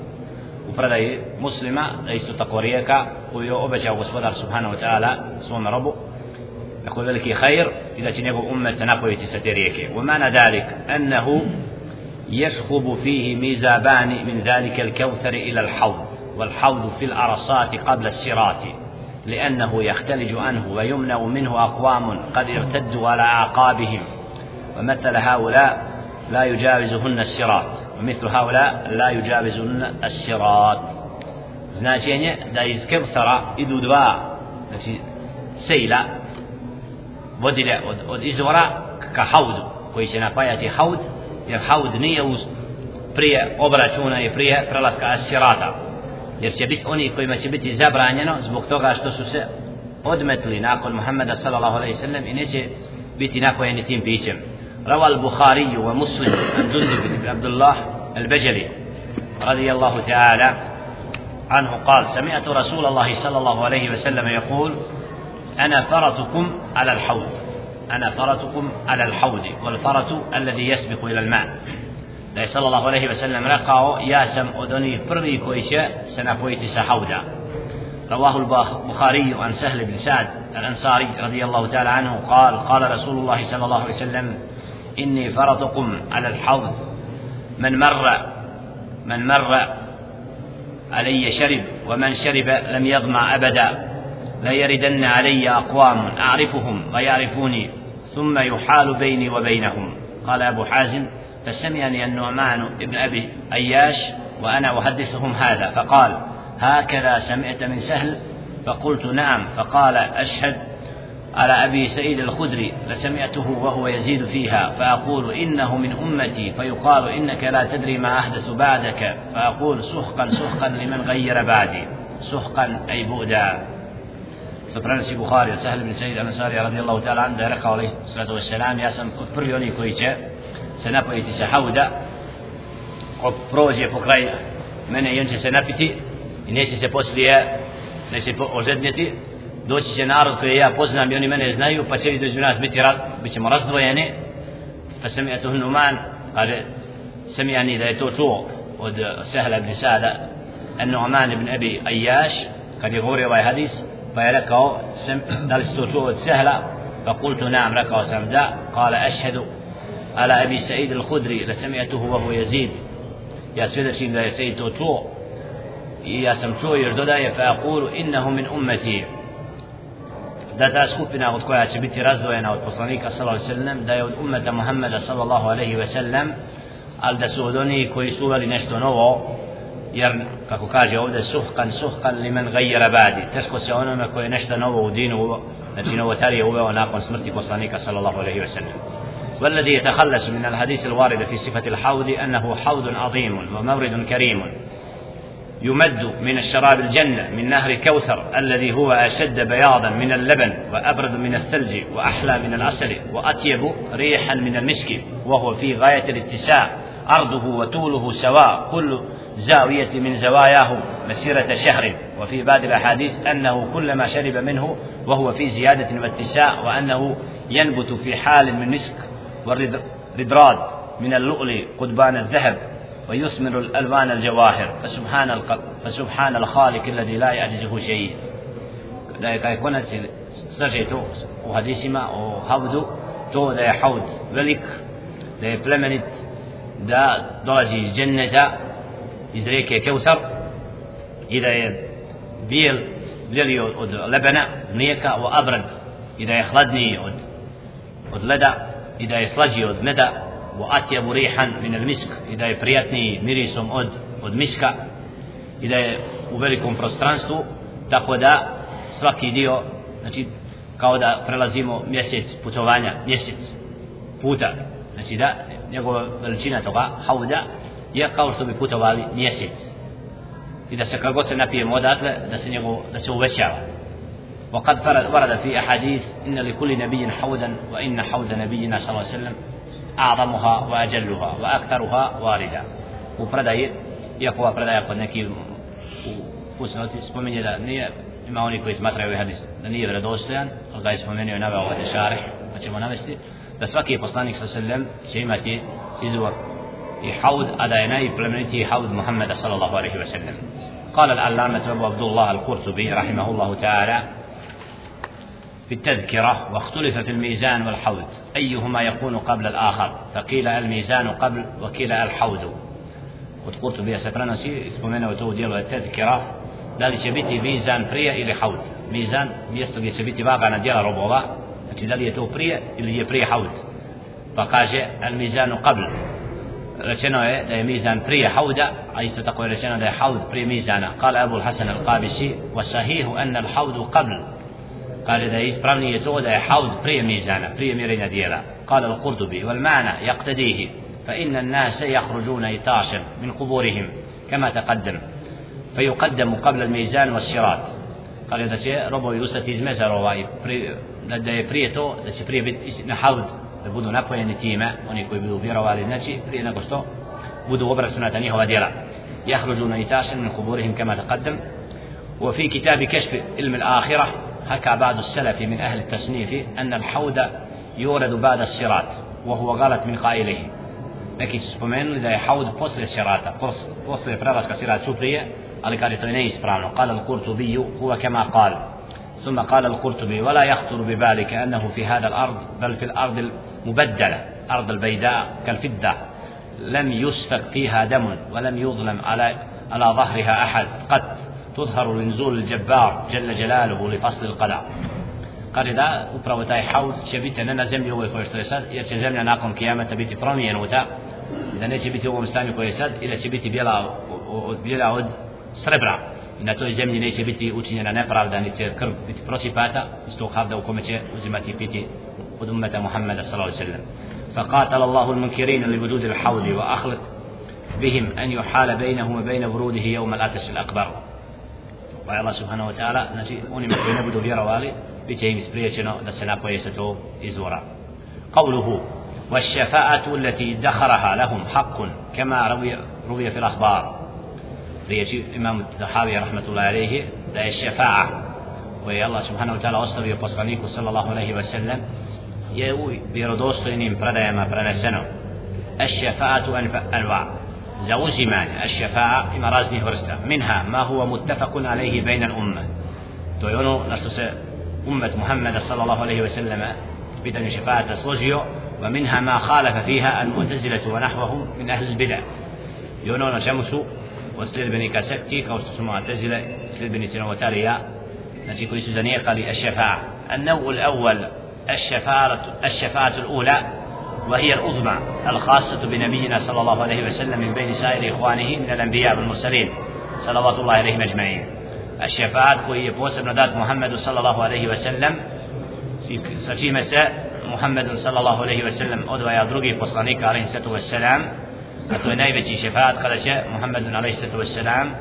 وفرد مسلمة ليس تقوريك ويؤبش gospodar سبحانه وتعالى سوم ربه يقول ذلك خير إذا تنبو أمة تنقوي تستريك. ومعنى ذلك أنه يشخب فيه ميزابان من ذلك الكوثر إلى الحوض والحوض في الأرصات قبل السرات لأنه يختلج عنه ويمنع منه أقوام قد ارتدوا على أعقابهم ومثل هؤلاء لا يجاوزهن الصراط ومثل هؤلاء لا يجاوزهن الصراط značenje da iz Kevsara idu dva znači sejla vodile od, od izvora ka haudu koji će napajati haud jer haud nije uz prije obračuna i prije prelaska asirata jer će biti oni kojima će biti zabranjeno zbog toga što su se odmetli nakon Muhammeda sallallahu alaihi sallam i neće biti napojeni tim pićem. روى البخاري ومسلم عن جندب بن عبد الله البجلي رضي الله تعالى عنه قال سمعت رسول الله صلى الله عليه وسلم يقول أنا فرطكم على الحوض أنا فرطكم على الحوض والفرط الذي يسبق إلى الماء da je sallallahu alaihi wasallam rekao ja sam od onih prvi koji će se napojiti sa hauda. رواه البخاري عن سهل بن سعد الأنصاري رضي الله تعالى عنه قال قال رسول الله صلى الله عليه وسلم إني فرطكم على الحوض من مر من مر علي شرب ومن شرب لم يظمع أبدا لا يردن علي أقوام أعرفهم ويعرفوني ثم يحال بيني وبينهم قال أبو حازم فسمعني النعمان ابن أبي أياش وأنا أحدثهم هذا فقال هكذا سمعت من سهل؟ فقلت نعم. فقال أشهد على أبي سعيد الخدري لسمعته وهو يزيد فيها فأقول إنه من أمتي فيقال إنك لا تدري ما أحدث بعدك فأقول سحقا سحقا لمن غير بعدي سحقا أي بؤدا سبحان بخاري سهل بن سعيد الأنصاري رضي الله تعالى عنه رقى عليه الصلاة والسلام يا سم prvi koji se napojiti sa hauda ko prođe po kraj mene i on će se napiti i neće se poslije neće ožednjeti doći će narod koji ja poznam i oni mene znaju pa će između nas biti bit ćemo razdvojeni pa sam ja to numan kaže sam ja da je to čuo od Sehla ibn Sada النعمان بن أبي أياش قد da li si to čuo od Sehla فقلت نعم sam da قال أشهد على أبي سعيد الخدري لسمعته وهو يزيد يا سيدتي لا سيد تو يا سمتو يرددا فأقول إنه من أمتي da ta skupina od koja će biti razdvojena od poslanika sallallahu alejhi ve sellem da je od ummeta Muhameda sallallahu alejhi ve sellem al da su od onih koji su uveli nešto novo jer kako kaže ovdje suhkan suhkan limen gajjera badi teško se onome koji je nešto novo u dinu znači novotarije uveo nakon smrti poslanika sallallahu alejhi ve sellem والذي يتخلص من الحديث الوارد في صفة الحوض أنه حوض عظيم ومورد كريم يمد من الشراب الجنة من نهر كوثر الذي هو أشد بياضا من اللبن وأبرد من الثلج وأحلى من العسل وأطيب ريحا من المسك وهو في غاية الاتساع عرضه وطوله سواء كل زاوية من زواياه مسيرة شهر وفي بعض الأحاديث أنه كلما شرب منه وهو في زيادة واتساع وأنه ينبت في حال من مسك والردراد من اللؤلؤ قضبان الذهب ويثمر الألوان الجواهر فسبحان فسبحان الخالق الذي لا يعجزه شيء da je kaj konac srže to u hadisima o havdu to da je haud velik da je plemenit da dolazi iz dženneta iz rijeke Keusar i da je bijel bijeli od, od lebena mlijeka o abrad i da je hladniji od, od leda i da je slađi od meda wa atyabu rihan min al-misk i da je prijatni mirisom od od miska i da je u velikom prostranstvu tako da svaki dio znači kao da prelazimo mjesec putovanja mjesec puta znači da njegova veličina toga hauda je kao što bi putovali mjesec. I da se kako se napijemo odatle da se njegov da se uvećava. وقد ورد في أحاديث إن لكل نبي حودا وإن حوض نبينا صلى الله عليه وسلم أعظمها وأجلها وأكثرها واردا وبردأي يقوى بردأي kod neki u usnoti spominje da nije ima oni koji smatraju ovaj hadis da nije vjerodostojan, ali ga je spomenuo i naveo ovaj šarih, pa ćemo navesti da svaki poslanik sa sallam će imati izvor i haud, a da je najplemenitiji haud Muhammeda sallallahu alaihi wa sallam. قال العلامة أبو عبد الله القرطبي رحمه الله تعالى في التذكرة واختلف في الميزان والحوض. أيهما يكون قبل الآخر؟ فقيل الميزان قبل وقيل الحوض. وتقولت بيا سفرنا سي تقومين وتو ديال التذكرة. دالي شبيتي ميزان بريا إلي حوض. ميزان ميستو بيا شبيتي باقا ديال ربوغا أنت دالي يتو بريا إلي هي بريا حوض. فقاج الميزان قبل. رشنو إيه ميزان بريا حوض أيسو تقول رشنو دا حوض بريا ميزانا. قال أبو الحسن القابسي وصحيح أن الحوض قبل. kaže a ispravno je to da حوض prije mizana prije mjerenja djela. قال القرطبي والمعنى يقتضيه فإن الناس يخرجون عطاشا من قبورهم كما تقدم فيقدم قبل الميزان والصراط. kaže znači upravo da je prije to da će prije biti na haud da budu napojeni time oni koji budu vjerovali znači prije nego što budu obračunata njihova djela يخرجون عطاشا من قبورهم كما تقدم. وفي كتاب كشف علم الآخرة حكى بعض السلف من أهل التصنيف أن الحوض يورد بعد الصراط وهو غلط من قائله neki su spomenuli da je haud posle sirata, posle prelaska sirat su prije, ali kaže to neispravno. Kala al-Qurtubi huwa kama qal. ثم قال القرطبي ولا يخطر ببالك أنه في هذا الأرض بل في الأرض المبدلة أرض البيداء كالفدة لم يسفك فيها دم ولم يظلم على على ظهرها أحد قد تظهر لنزول الجبار جل جلاله لفصل القضاء قال إذا أبرو تاي حوض شبيت أننا زمي هو يخوش تيساد يرش زمي ناقم كيامة تبيت برامي يعني ينوتا إذا نيش بيت هو مستامي كويساد إلا شبيت بيلا بيلا عود سربرا. إن توي زمي نيش بيت أتشيني أنا نفرار داني تكرب بيت بروسي باتا استو خافدا وكمتش وزمتي بيت أمة محمد صلى الله عليه وسلم. فقاتل الله المنكرين لوجود الحوض وأخلق بهم أن يحال بينهم وبين وروده يوم الأتس الأكبر. Pa Allah subhanahu wa ta'ala znači oni koji ne budu vjerovali bit će im spriječeno da se napoje sa tog izvora قوله والشفاعة التي دخرها لهم حق كما روي, روي في الأخبار riječi imam Tahavi rahmatullahi alaihi da je šefa'a koje je Allah subhanahu wa ta'ala ostavio poslaniku sallallahu alaihi wa sallam je u vjerodostojnim predajama preneseno الشفاعة أنواع zauzimanje الشفاعة ima raznih vrsta minha ma huwa muttafaqun alayhi bayna al-umma to je ono na što se ummet Muhammeda sallallahu alaihi wa sallam pitanju šefaata složio ومنها ما خالف فيها المعتزلة ونحوهم من أهل البدع. يونون شمسو وسلبني كسكتي كوست معتزلة سلبني سنوتاريا نتي كويس زنيقة للشفاعة النوع الأول الشفاعة الشفاعة الأولى وهي العظمى الخاصة بنبينا صلى الله عليه وسلم من بين سائر إخوانه من الأنبياء والمرسلين صلوات الله عليه أجمعين. الشفاعة كوي يبوس بن ذات محمد صلى الله عليه وسلم في سفي مساء محمد صلى الله عليه وسلم. أدوى يا درقي فصانيك عليه الصلاة والسلام أتوى نايبة شفاعة قلشة محمد عليه الصلاة والسلام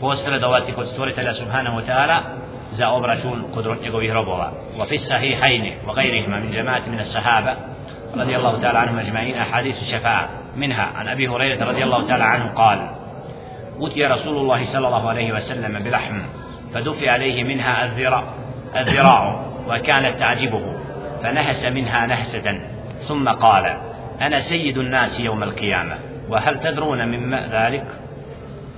بوسر دواتي قد سورة سبحانه وتعالى za obračun kod njegovih robova. Wa fi sahihaini wa gairihima min jamaati رضي الله تعالى عنهم أجمعين أحاديث الشفاعة منها عن أبي هريرة رضي الله تعالى عنه قال أوتي رسول الله صلى الله عليه وسلم بلحم فدفع عليه منها الذراع الذراع وكانت تعجبه فنهس منها نهسة ثم قال أنا سيد الناس يوم القيامة وهل تدرون مما ذلك؟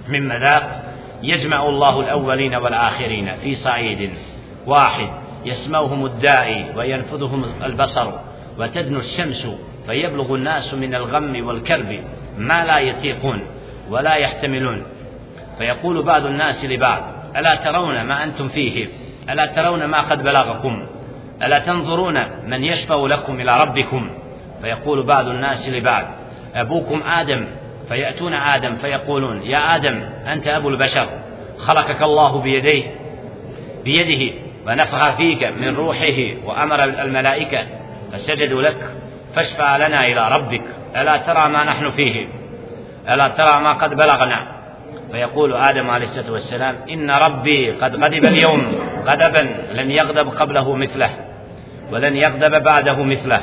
مما ذاك يجمع الله الأولين والآخرين في صعيد واحد يسموهم الداعي وينفذهم البصر وتدنو الشمس فيبلغ الناس من الغم والكرب ما لا يطيقون ولا يحتملون. فيقول بعض الناس لبعض ألا ترون ما أنتم فيه؟ ألا ترون ما قد بلغكم؟ ألا تنظرون من يشفع لكم إلى ربكم؟ فيقول بعض الناس لبعض أبوكم آدم فيأتون آدم فيقولون يا آدم أنت أبو البشر خلقك الله بيديه بيده ونفخ فيك من روحه وأمر الملائكة فسجدوا لك فاشفع لنا إلى ربك. ألا ترى ما نحن فيه؟ ألا ترى ما قد بلغنا؟ فيقول آدم عليه الصلاة والسلام إن ربي قد غضب اليوم غضبا لن يغضب قبله مثله ولن يغضب بعده مثله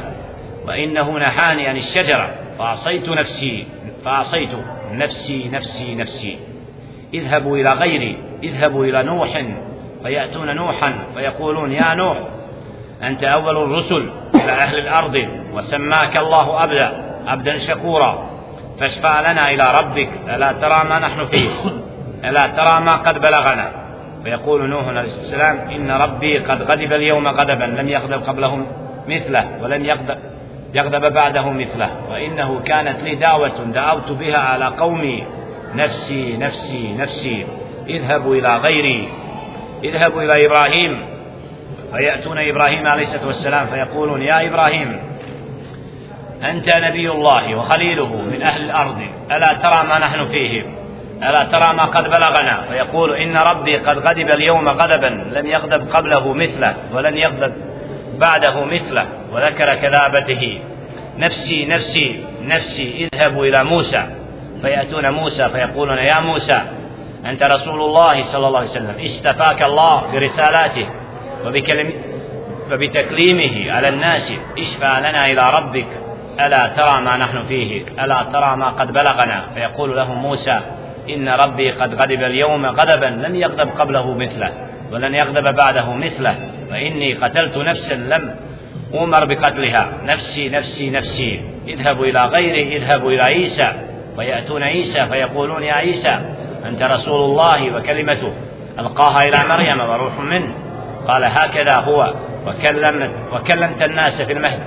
وإنه نهاني عن الشجرة. فعصيت نفسي فعصيت نفسي نفسي نفسي. اذهبوا إلى غيري اذهبوا إلى نوح فيأتون نوحا فيقولون يا نوح أنت أول الرسل. إلى أهل الأرض وسماك الله أبدا عبدا شكورا. فاشفع لنا إلى ربك ألا ترى ما نحن فيه؟ ألا ترى ما قد بلغنا؟ فيقول نوح عليه السلام إن ربي قد غضب اليوم غضبا لم يغضب قبله مثله ولن يغضب يغضب بعده مثله. وإنه كانت لي دعوة دعوت بها على قومي نفسي نفسي نفسي اذهبوا إلى غيري اذهبوا إلى إبراهيم. فيأتون إبراهيم عليه الصلاة والسلام فيقولون يا إبراهيم أنت نبي الله وخليله من أهل الأرض ألا ترى ما نحن فيه؟ ألا ترى ما قد بلغنا؟ فيقول إن ربي قد غضب اليوم غضبا لم يغضب قبله مثله ولن يغضب بعده مثله وذكر كذابته. نفسي نفسي نفسي اذهبوا إلى موسى. فيأتون موسى فيقولون يا موسى أنت رسول الله صلى الله عليه وسلم اشتفاك الله برسالاته وبكلم وبتكليمه على الناس اشفع لنا إلى ربك ألا ترى ما نحن فيه؟ ألا ترى ما قد بلغنا؟ فيقول له موسى إن ربي قد غضب اليوم غضبا لم يغضب قبله مثله ولن يغضب بعده مثله فإني قتلت نفسا لم أمر بقتلها. نفسي نفسي نفسي اذهبوا إلى غيري اذهبوا إلى عيسى فيأتون عيسى فيقولون يا عيسى أنت رسول الله وكلمته ألقاها إلى مريم وروح منه. قال هكذا هو وكلمت وكلمت الناس في المهد.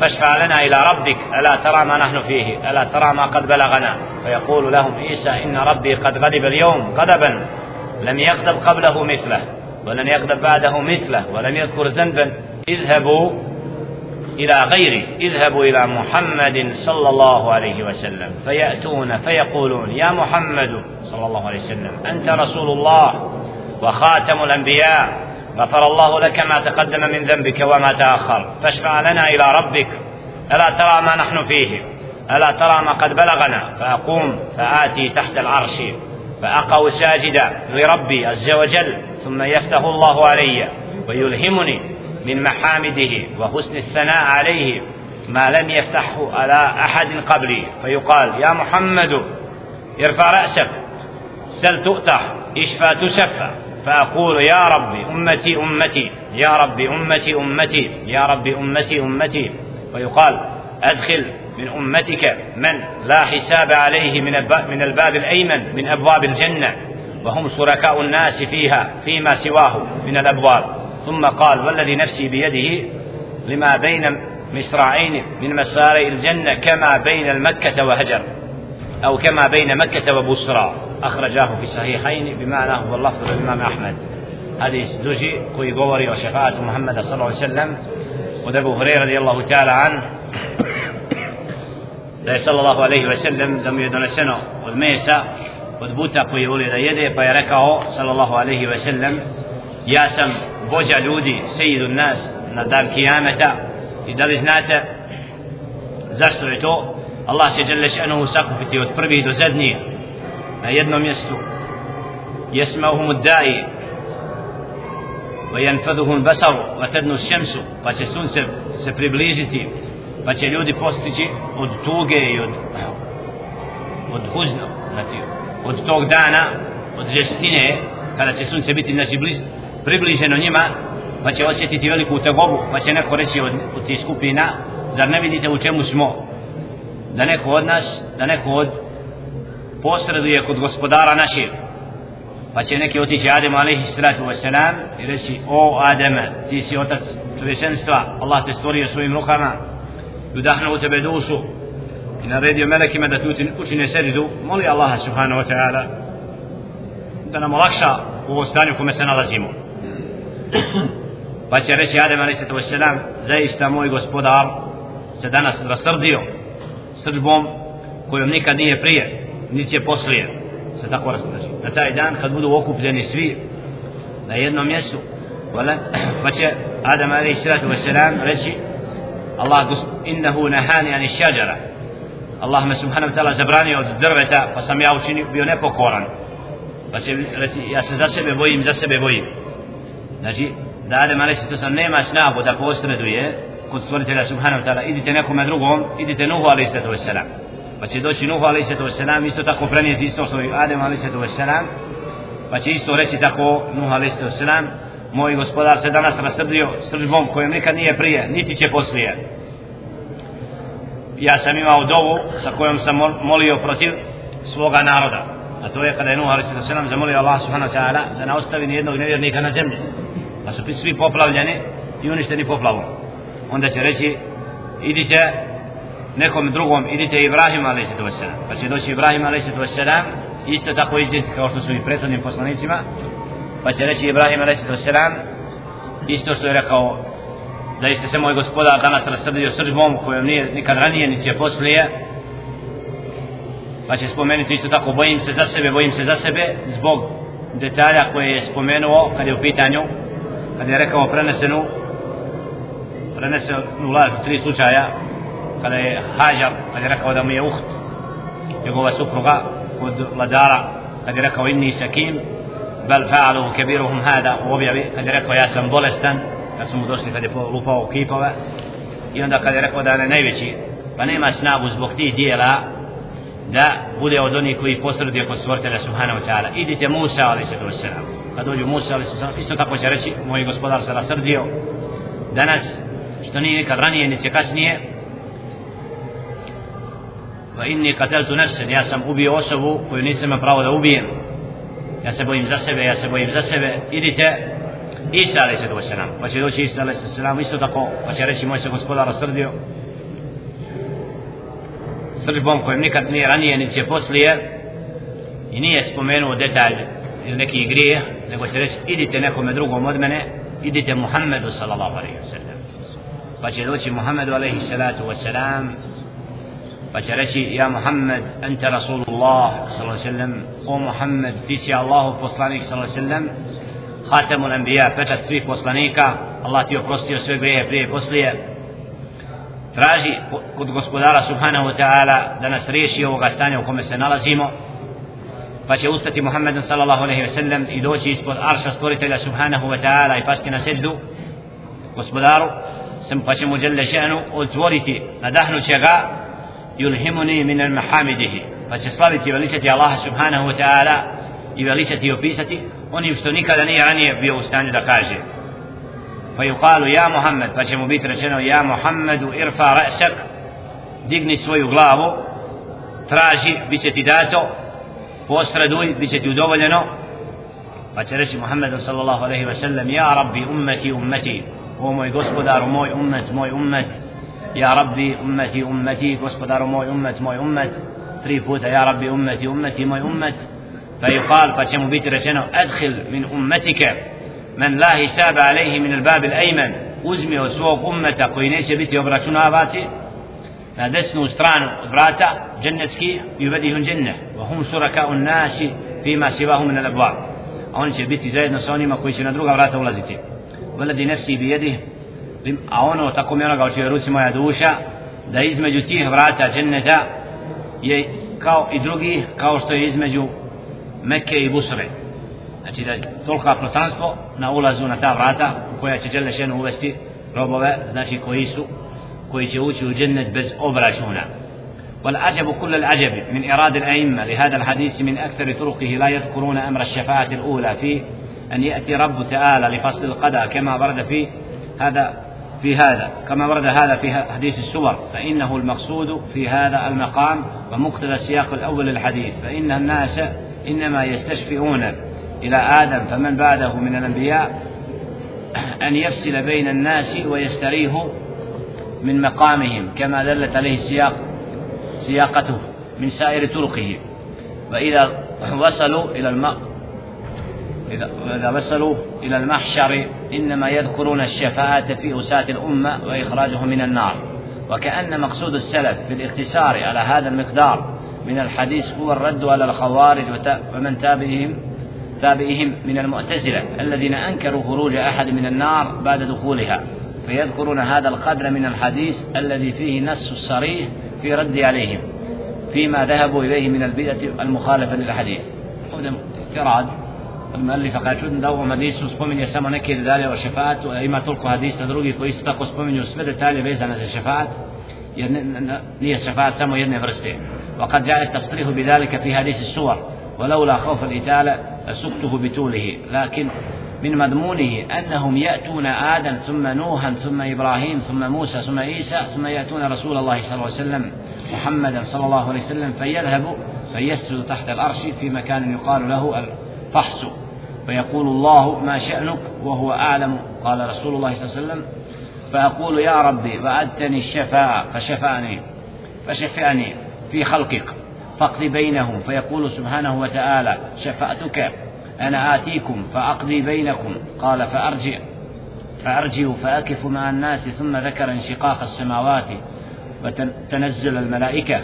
فاشفع لنا إلى ربك ألا ترى ما نحن فيه؟ ألا ترى ما قد بلغنا؟ فيقول لهم عيسى إن ربي قد غضب اليوم غضبا. لم يغضب قبله مثله ولن يغضب بعده مثله ولم يذكر ذنبا. اذهبوا إلى غيره اذهبوا إلى محمد صلى الله عليه وسلم. فيأتون فيقولون يا محمد صلى الله عليه وسلم أنت رسول الله وخاتم الأنبياء. غفر الله لك ما تقدم من ذنبك وما تأخر. فاشفع لنا إلى ربك. ألا ترى ما نحن فيه؟ ألا ترى ما قد بلغنا؟ فأقوم فآتي تحت العرش. فأقع ساجدا لربي عز وجل ثم يفتح الله علي ويلهمني من محامده وحسن الثناء عليه ما لم يفتحه على أحد قبلي. فيقال يا محمد ارفع رأسك. سل تؤتح. اشفى تشفى فأقول يا ربي أمتي أمتي يا ربي أمتي أمتي يا ربي أمتي أمتي. ويقال أدخل من أمتك من لا حساب عليه من من الباب الأيمن من أبواب الجنة. وهم شركاء الناس فيها فيما سواه من الأبواب. ثم قال والذي نفسي بيده لما بين مصراعين من مساري الجنة كما بين المكة وهجر. أو كما بين مكة وبصرى أخرجاه في صحيحين بمعنى هو اللفظ الإمام أحمد. هذه سدوجي كوي غوري وشفاعة محمد صلى الله عليه وسلم. ودبو هريرة رضي الله تعالى عنه. صلى الله عليه وسلم دم يدن سنة والميسة. والبوتا كوي ولد يده فيركه صلى الله عليه وسلم. ياسم بوجع لودي سيد الناس. ندام كيامة إذا لزناته زاشتو عتوه Allah će žele šanuhu sakupiti od prvih do zadnjih na jednom mjestu يسمعهم الداعي وينفذهم البصر وتدنو الشمس pa će sunce se približiti pa će ljudi postići od tuge i od od huzna znači od tog dana od žestine kada će sunce biti znači bliž, približeno njima pa će osjetiti veliku tegobu pa će neko reći od, od tih skupina zar ne vidite u čemu smo Da neko od nas da neko od posreduje kod gospodara našeg. Pa će neki otići Adem alaihi salatu wasalam i reći o Ademe ti si otac čovječenstva Allah te stvorio svojim rukama i udahnuo u tebe dušu i naredio melekima da ti učine seđdu, moli Allaha subhanahu wa ta'ala da nam olakša u ovo stanju kome se nalazimo. Pa će reći Adem alaihi salatu wasalam zaista moj gospodar se danas rasrdio srđbom kojom nikad nije prije niti će poslije. Se tako rasrži na taj dan kad budu okupljeni svi na jednom mjestu pa će Adam alaih salatu wasalam reći Allah innahu nahani ani šađara Allah me subhanahu ta'ala zabranio od drveta pa sam ja učinio bio nepokoran. Pa će reći ja se za sebe bojim za sebe bojim. Znači da Adam alaih salatu wasalam nema snagu da posreduje kod stvoritelja subhanahu ta'ala idite nekome drugom idite Nuhu alaih sallatu wasalam pa će doći Nuhu alaih sallatu wasalam isto tako prenijeti isto što i Adem alaih sallatu wasalam pa će isto reći tako Nuhu alaih sallatu wasalam moj gospodar se danas rasrdio sržbom kojom nikad nije prije niti će poslije. Ja sam imao dovu sa kojom sam molio protiv svoga naroda a to je kada je Nuh a.s. zamolio Allah subhanahu ta'ala da ne ostavi nijednog nevjernika na zemlji. Pa su svi poplavljeni i uništeni poplavom onda će reći idite nekom drugom idite Ibrahim a.s. pa će doći Ibrahim a.s. isto tako izdjeti kao što su i prethodnim poslanicima pa će reći Ibrahim a.s. isto što je rekao da jeste se moj gospodar danas rasrdio srđbom kojom nije nikad ranije ni će poslije pa će spomenuti isto tako bojim se za sebe bojim se za sebe zbog detalja koje je spomenuo kad je u pitanju kad je rekao prenesenu prenesenu u u tri slučaja kada je Hađar kada je rekao da mu je uht njegova supruga kod vladara kada je rekao inni sakin bel fa'alu kebiruhum hada u objavi kada je rekao ja sam bolestan kad su mu došli kad je lupao kipove. I onda kada je rekao da je najveći pa nema snagu zbog tih dijela da bude od onih koji posredio kod stvoritelja subhanahu ta'ala. Idite Musa ali se to se kad dođu Musa ali se isto tako će reći moj gospodar se rasrdio. Danas što nije nikad ranije ni kasnije va inni kateltu nefsen ja sam ubio osobu koju nisam imao pravo da ubijem. Ja se bojim za sebe ja se bojim za sebe. Idite Isa alaih sallatu wasalam pa će doći Isa alaih sallatu wasalam isto tako pa će reći moj se gospodar rasrdio srđbom kojem nikad nije ranije ni će poslije i nije spomenuo detalj ili neki grije nego će reći idite nekome drugom od mene idite Muhammedu sallallahu alaihi wasallam pa će doći Muhammedu alaihi pa će reći ja Muhammed ente Rasulullah sallallahu alaihi sallam o Muhammed ti si Allahu poslanik sallallahu alaihi sallam hatemul anbiya pečat svih poslanika Allah ti oprostio sve grehe prije i poslije traži kod gospodara subhanahu wa ta'ala da nas riješi ovoga stanja u kome se nalazimo pa će ustati Muhammed sallallahu alaihi wa sallam i doći ispod arša stvoritelja subhanahu wa ta'ala i pasti na seždu gospodaru i veličati Allah subhanahu wa ta'ala i veličati i opisati onim što nikada nije ranije bio u stanju da kaže pa yuqalu ja Muhammed pa će mu biti rečeno ja Muhammedu irfa ra'sak digni svoju glavu traži bit će ti dato posreduj bit će ti udovoljeno pa će reći Muhammedu sallallahu alaihi wa sallam ja rabbi ummeti ummeti o moj gospodar moj ummet moj ummet يا ربي أمتي أمتي gospodar moj ummet moj ummet tri puta ja rabbi ummeti ummeti moj ummet fa yuqal pa će mu biti rečeno adkhil min ummetike men la hisaba alejhi min albab al-ayman uzmi od svog ummeta koji neće biti obračunavati na desnu stranu vrata džennetski i uvedi u dženne wa hum suraka un nasi fima sivahu min al-abwab oni će biti zajedno sa onima koji će na druga vrata ulaziti والذي نفسي بيده a ono tako mi onoga u čijoj ruci moja duša da između tih vrata dženneta je kao i drugi kao što je između Mekke i Busre znači da tolika prostranstvo na ulazu na ta vrata koja će žele šenu uvesti robove znači koji su koji će ući u džennet bez obračuna والعجب كل العجب من إراد الأئمة لهذا الحديث من أكثر طرقه لا يذكرون أمر الشفاعة الأولى في أن يأتي رب تعالى لفصل القضاء كما ورد في هذا في هذا كما ورد هذا في حديث السور فإنه المقصود في هذا المقام ومقتضى السياق الأول للحديث فإن الناس إنما يستشفئون إلى آدم فمن بعده من الأنبياء أن يفصل بين الناس ويستريه من مقامهم كما دلت عليه السياق سياقته من سائر طرقه وإذا وصلوا إلى. إذا وصلوا إلى المحشر إنما يذكرون الشفاعة في أساة الأمة وإخراجهم من النار. وكأن مقصود السلف في الاقتصار على هذا المقدار من الحديث هو الرد على الخوارج ومن تابعهم تابعهم من المعتزلة الذين أنكروا خروج أحد من النار بعد دخولها. فيذكرون هذا القدر من الحديث الذي فيه نص صريح في رد عليهم فيما ذهبوا إليه من البدعة المخالفة للحديث. هذا قال čudno da u ovom hadisu spominje samo neke detalje o šefatu, a ima toliko hadisa drugi koji isto tako spominju sve detalje vezane za šefat, jer nije šefat samo jedne vrste. وقد جاء التصريح بذلك في حديث السور ولولا خوف الإتالة لسقته بطوله لكن من مضمونه أنهم يأتون آدم ثم نوحا ثم إبراهيم ثم موسى ثم عيسى ثم يأتون رسول الله صلى الله عليه وسلم محمدا صلى الله عليه وسلم فيذهب فيسجد تحت الأرش في مكان يقال له الفحص فيقول الله ما شأنك وهو أعلم. قال رسول الله صلى الله عليه وسلم فأقول يا ربي وعدتني الشفاعة فشفعني فشفعني في خلقك فاقض بينهم. فيقول سبحانه وتعالى شفعتك أنا آتيكم فأقضي بينكم. قال فأرجع فأرجع فأكف مع الناس ثم ذكر انشقاق السماوات وتنزل الملائكة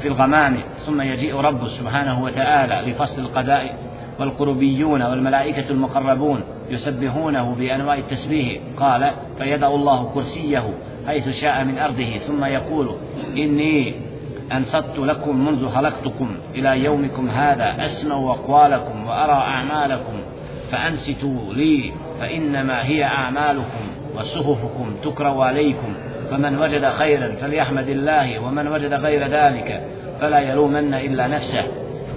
في الغمام ثم يجيء رب سبحانه وتعالى لفصل القضاء. والقربيون والملائكة المقربون يسبحونه بأنواع التسبيح. قال فيدع الله كرسيه حيث شاء من أرضه ثم يقول إني أنصت لكم منذ خلقتكم إلى يومكم هذا أسمع أقوالكم وأرى أعمالكم فأنستوا لي فإنما هي أعمالكم وصحفكم تكرى عليكم. فمن وجد خيرا فليحمد الله ومن وجد غير ذلك فلا يلومن إلا نفسه.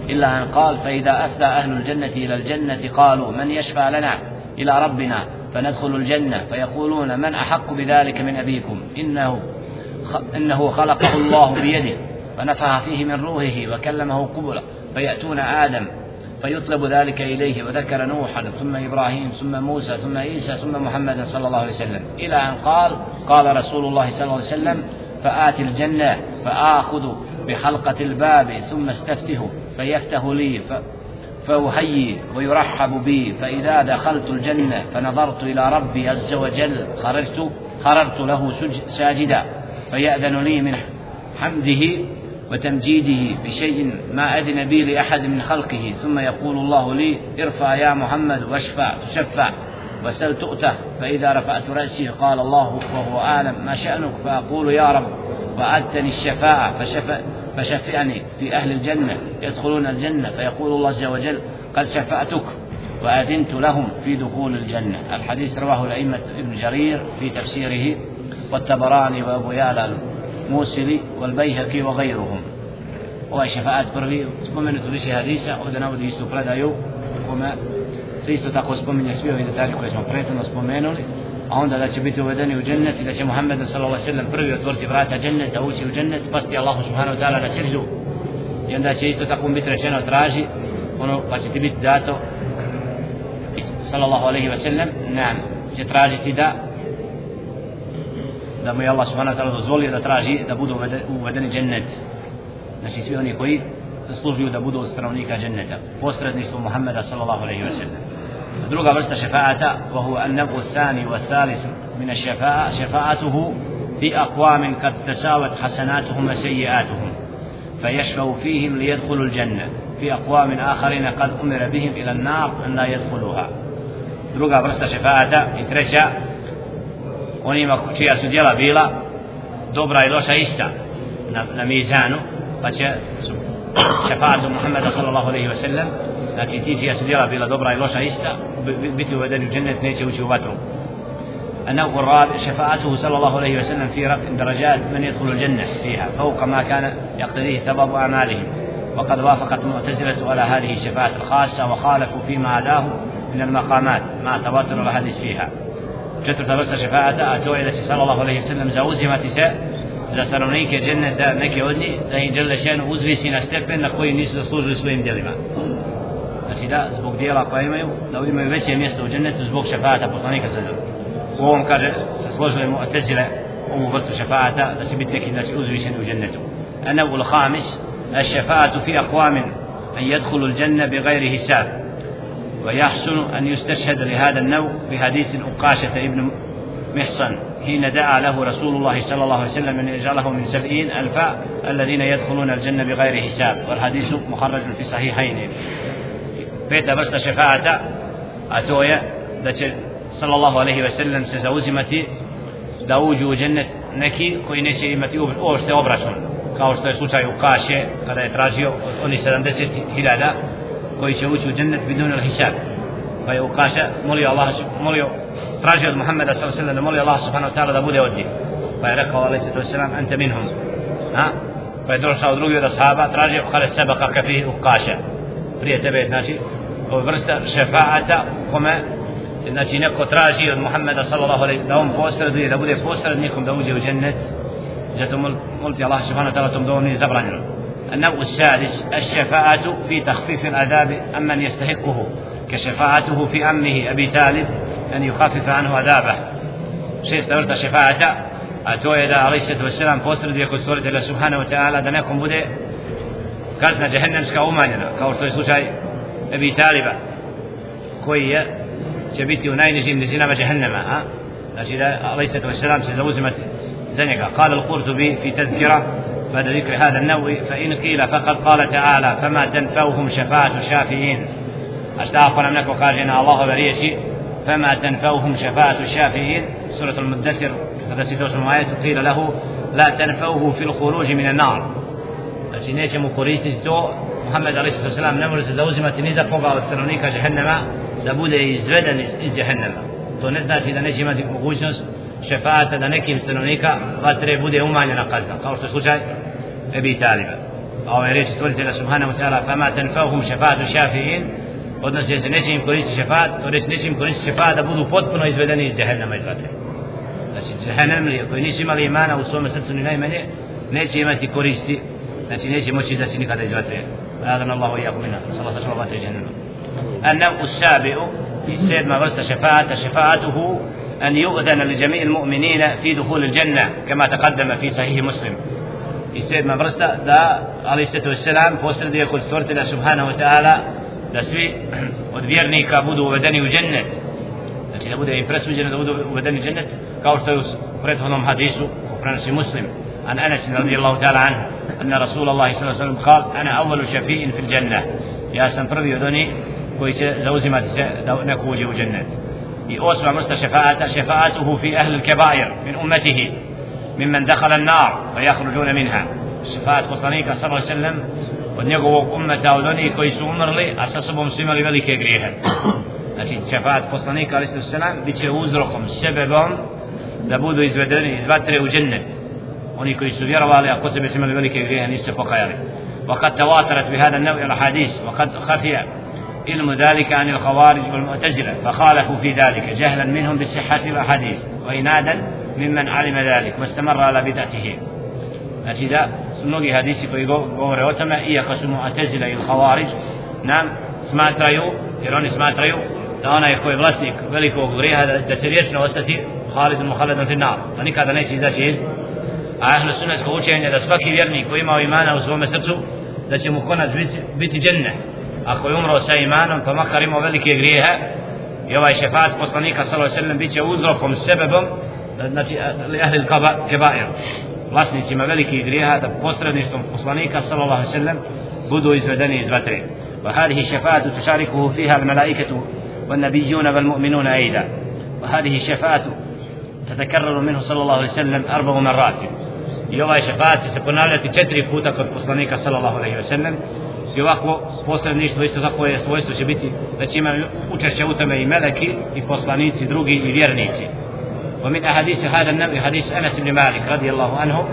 إلا أن قال فإذا أفدى أهل الجنة إلى الجنة قالوا من يشفع لنا إلى ربنا فندخل الجنة فيقولون من أحق بذلك من أبيكم إنه إنه خلقه الله بيده فنفخ فيه من روحه وكلمه قبلا فيأتون آدم فيطلب ذلك إليه وذكر نوحا ثم إبراهيم ثم موسى ثم عيسى ثم محمد صلى الله عليه وسلم إلى أن قال قال رسول الله صلى الله عليه وسلم فآتي الجنة فآخذ بحلقة الباب ثم استفته فيفتح لي ف فأحيي ويرحب بي فإذا دخلت الجنة فنظرت إلى ربي عز وجل خرجت خررت له ساجدا فيأذن لي من حمده وتمجيده بشيء ما أذن بي لأحد من خلقه ثم يقول الله لي ارفع يا محمد واشفع تشفع وسل تؤته فإذا رفعت رأسي قال الله وهو أعلم ما شأنك؟ فأقول يا رب وأدتني الشفاعة فشفع فشفعني في أهل الجنة يدخلون الجنة فيقول الله عز وجل قد شفعتك وأذنت لهم في دخول الجنة. الحديث رواه الأئمة ابن جرير في تفسيره والتبراني وأبو يعلى الموسلي والبيهقي وغيرهم. ovaj šefaat prvi spomenuti više hadisa ovdje navodi istu predaju kome se isto tako spominje svi ovi detalji a onda da će biti uvedeni u džennet i da će Muhammed s.a.v. prvi otvoriti vrata dženneta, ući u džennet, pasti Allahu subhanahu wa ta'ala na sirđu i onda će isto tako biti rečeno traži ono pa će ti biti dato sallallahu alaihi wa sallam nam će tražiti da da mu je Allah subhanahu wa ta'ala dozvolio da traži da budu uvedeni džennet. Znači svi oni koji zaslužuju da budu od stanovnika dženneta. Posredništvo Muhammeda sallallahu alaihi wa sallam دروغا برست شفاعة وهو النبو الثاني والثالث من الشفاعة شفاعته في أقوام قد تساوت حسناتهم وسيئاتهم فيشفع فيهم ليدخلوا الجنة. في أقوام آخرين قد أمر بهم إلى النار أن لا يدخلوها. دروغا برست شفاعة اترشا ونيما كتيا سديلا بيلا دوبرا إلوشا إستا نميزانو فشفاعة محمد صلى الله عليه وسلم znači ti čija su djela bila dobra i loša ista biti uvedeni u džennet neće ući u vatru النوع الرابع شفاعته صلى الله عليه وسلم في رفع درجات من يدخل الجنة فيها فوق ما كان يقتضيه ثواب أعمالهم وقد وافقت المعتزلة على هذه الشفاعة الخاصة وخالفوا فيما عداه من المقامات مع تواتر الحديث فيها a to je da se sallallahu alaihi sallam zauzimati se za stanovnike dženneta neke od da im žele šenu uzvisi na stepen na koji nisu zaslužili svojim djelima. Da, zbog dijela koja imaju, da imaju veće mjesto u džennetu zbog šefata poslanika sallam. U ovom kaže, se složili mu atezile ovu vrstu šefata, da će biti neki znači, uzvišeni u džennetu. النوع الخامس الشفاعة في أقوام أن يدخلوا الجنة بغير حساب ويحسن أن يستشهد لهذا النوع بحديث أقاشة ابن محصن حين دعا له رسول الله صلى الله عليه وسلم أن يجعله من سبعين ألفا الذين يدخلون الجنة بغير حساب والحديث مخرج في صحيحين to je da će sallallahu alaihi wasallam se zauzimati da uđu u džennet neki koji neće imati uopšte obračun kao što je slučaj u Kaše kada je tražio oni 70.000 koji će ući u džennet bidun al-hisab pa je Ukaša molio Allah molio tražio od Muhammeda sallallahu alejhi da moli Allah subhanahu wa ta'ala da bude od njih pa je rekao alejhi sallam anta minhum ha pa je došao drugi od ashaba tražio kale sabaka kafi Ukaša prije tebe znači vrsta šefaata kome znači neko traži od Muhammeda sallallahu alejhi da on posreduje da bude posrednikom da uđe u džennet zato moliti Allah subhanahu wa ta'ala tom dovom nije zabranjeno النوع السادس الشفاعة في تخفيف العذاب عمن يستحقه كشفاعته في عمه أبي طالب أن يخفف عنه عذابه شيء استمرت شفاعة أتو إذا عليه الصلاة والسلام posred je kod stvoritelja subhanahu wa ta'ala da nekom bude kazna džehennemska umanjena kao što je slučaj Ebi Taliba koji je će biti u najnižim nizinama džehennema a? znači da alaih قال القرطبي في تذكرة بعد ذكر هذا النوع فإن قيل فقد قال تعالى فما تنفوهم شفاعة الشافعين. أشتاق لم نكن قالنا الله بريتي فما تنفوهم شفاعة الشافعين. سورة المدثر فتسيتوس آية قيل له لا تنفوه في الخروج من النار. znači nećemo koristiti to Muhammed a.s. ne može se zauzimati ni za koga od stanovnika džehennema da bude izveden iz džehennema. To ne znači da neće imati mogućnost šefata da nekim stanovnika vatre bude umanjena kazna kao što je slučaj Ebi Taliba. A ovaj reči stvoritelja subhanahu ta'ala fama tenfauhum šefatu šafi'in odnosi se neće im koristiti šefat to reći neće im koristiti šefat da budu potpuno izvedeni iz džehennama iz vatre. Znači džehennemlije koji nisu imali imana u svome srcu ni najmanje neće imati koristi znači neće moći izaći nikada iz vatre. أعذنا الله وإياكم منها. نسأل الله عليه وسلم جهنم. النوع السابع في سيد ما غرست شفاعة شفاعته أن يؤذن لجميع المؤمنين في دخول الجنة كما تقدم في صحيح مسلم. يسيد ما برسته دا عليه الصلاة والسلام فوسر دي يقول سورة الله سبحانه وتعالى دا سوي ودبيرني كابودو وبدني وجنة. znači da bude impresuđeno da bude uvedeni džennet kao što je u prethodnom hadisu u prenosi muslim an anas radijallahu أن رسول الله صلى الله عليه وسلم قال أنا أول شفيء في الجنة. يا سنفرد يدني كويت زوزمة نكوج الجنة يأسمى مستشفاءة شفاءته في أهل الكبائر من أمته ممن دخل النار فيخرجون منها. شفاءة قصنيك صلى الله عليه وسلم ونقو أمة أذني كويس عمر لي أساسب مسلمة لبلك إقريها. znači šefaat poslanika ali se sena biće uzrokom sebebom da budu izvedeni iz vatre u džennet oni koji su vjerovali a kod sebe su imali velike grijehe nisu se pokajali وقد تواترت بهذا النوع الاحاديث وقد خفي علم ذلك عن الخوارج والمعتزلة فخالفوا في ذلك جهلا منهم بصحة الأحاديث وإنادا ممن علم ذلك واستمر على بدعته znači da mnogi hadisi koji govore o tome iako su mu'tazila i khawarij nam smatraju jer oni smatraju da onaj koji je vlasnik velikog grijeha da, da će vječno ostati halidun muhaladun fi nar da nikada neće izaći iz a ahlu sunnetsko učenje da svaki vjernik koji ima imana u svome srcu da će mu konac biti, biti dženne ako je umro sa imanom pa makar imao velike grijehe i ovaj šefat poslanika sallallahu alejhi ve sellem biće uzrokom sebebom znači li ahli kebair vlasnicima velikih grijeha da posredništvom poslanika sallallahu alejhi ve budu izvedeni iz vatre وهذه الشفاعة تشاركه فيها الملائكة والنبيون والمؤمنون أيضا وهذه الشفاعة تتكرر منه صلى الله عليه وسلم أربع مرات i ovaj šefaat će se ponavljati četiri puta kod poslanika sallallahu alejhi ve sellem i ovako posredništvo isto tako je svojstvo će biti da će imati učešće u tome i meleki i poslanici drugi i vjernici ومن أحاديث هذا النبي حديث أنس بن مالك رضي الله عنه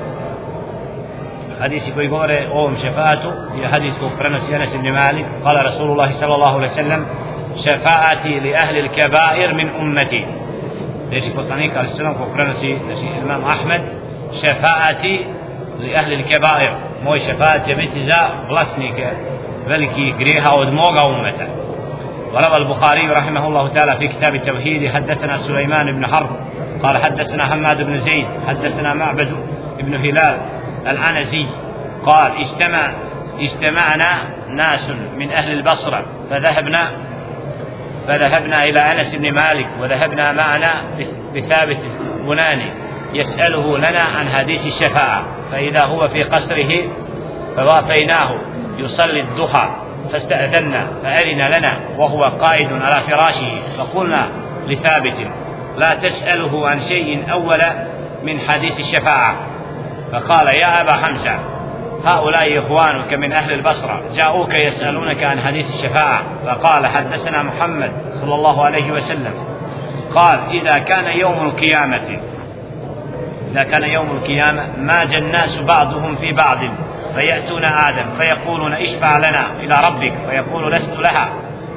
حديث كوي غوري أوم شفاعته هي حديث كوبرنس أنس بن مالك قال رسول الله صلى الله عليه وسلم شفاعتي لأهل الكبائر من أمتي ليش poslanik ali sallam ko prenosi znači imam Ahmed šefaati li ahli al-kabair moj šefaat će biti za vlasnike velikih grijeha od moga ummeta وروى البخاري رحمه الله تعالى في كتاب التوحيد حدثنا سليمان بن حرب قال حدثنا حماد بن زيد حدثنا معبد بن هلال العنزي قال اجتمع اجتمعنا ناس من أهل البصرة فذهبنا فذهبنا إلى أنس بن مالك وذهبنا معنا بثابت بناني. يسأله لنا عن حديث الشفاعة فإذا هو في قصره فوافيناه يصلي الضحى فاستأذنا فأذن لنا وهو قائد على فراشه فقلنا لثابت لا تسأله عن شيء أول من حديث الشفاعة. فقال يا أبا حمزة هؤلاء إخوانك من أهل البصرة جاءوك يسألونك عن حديث الشفاعة. فقال حدثنا محمد صلى الله عليه وسلم. قال إذا كان يوم القيامة إذا كان يوم القيامة ماج الناس بعضهم في بعض فيأتون آدم فيقولون اشفع لنا إلى ربك فيقول لست لها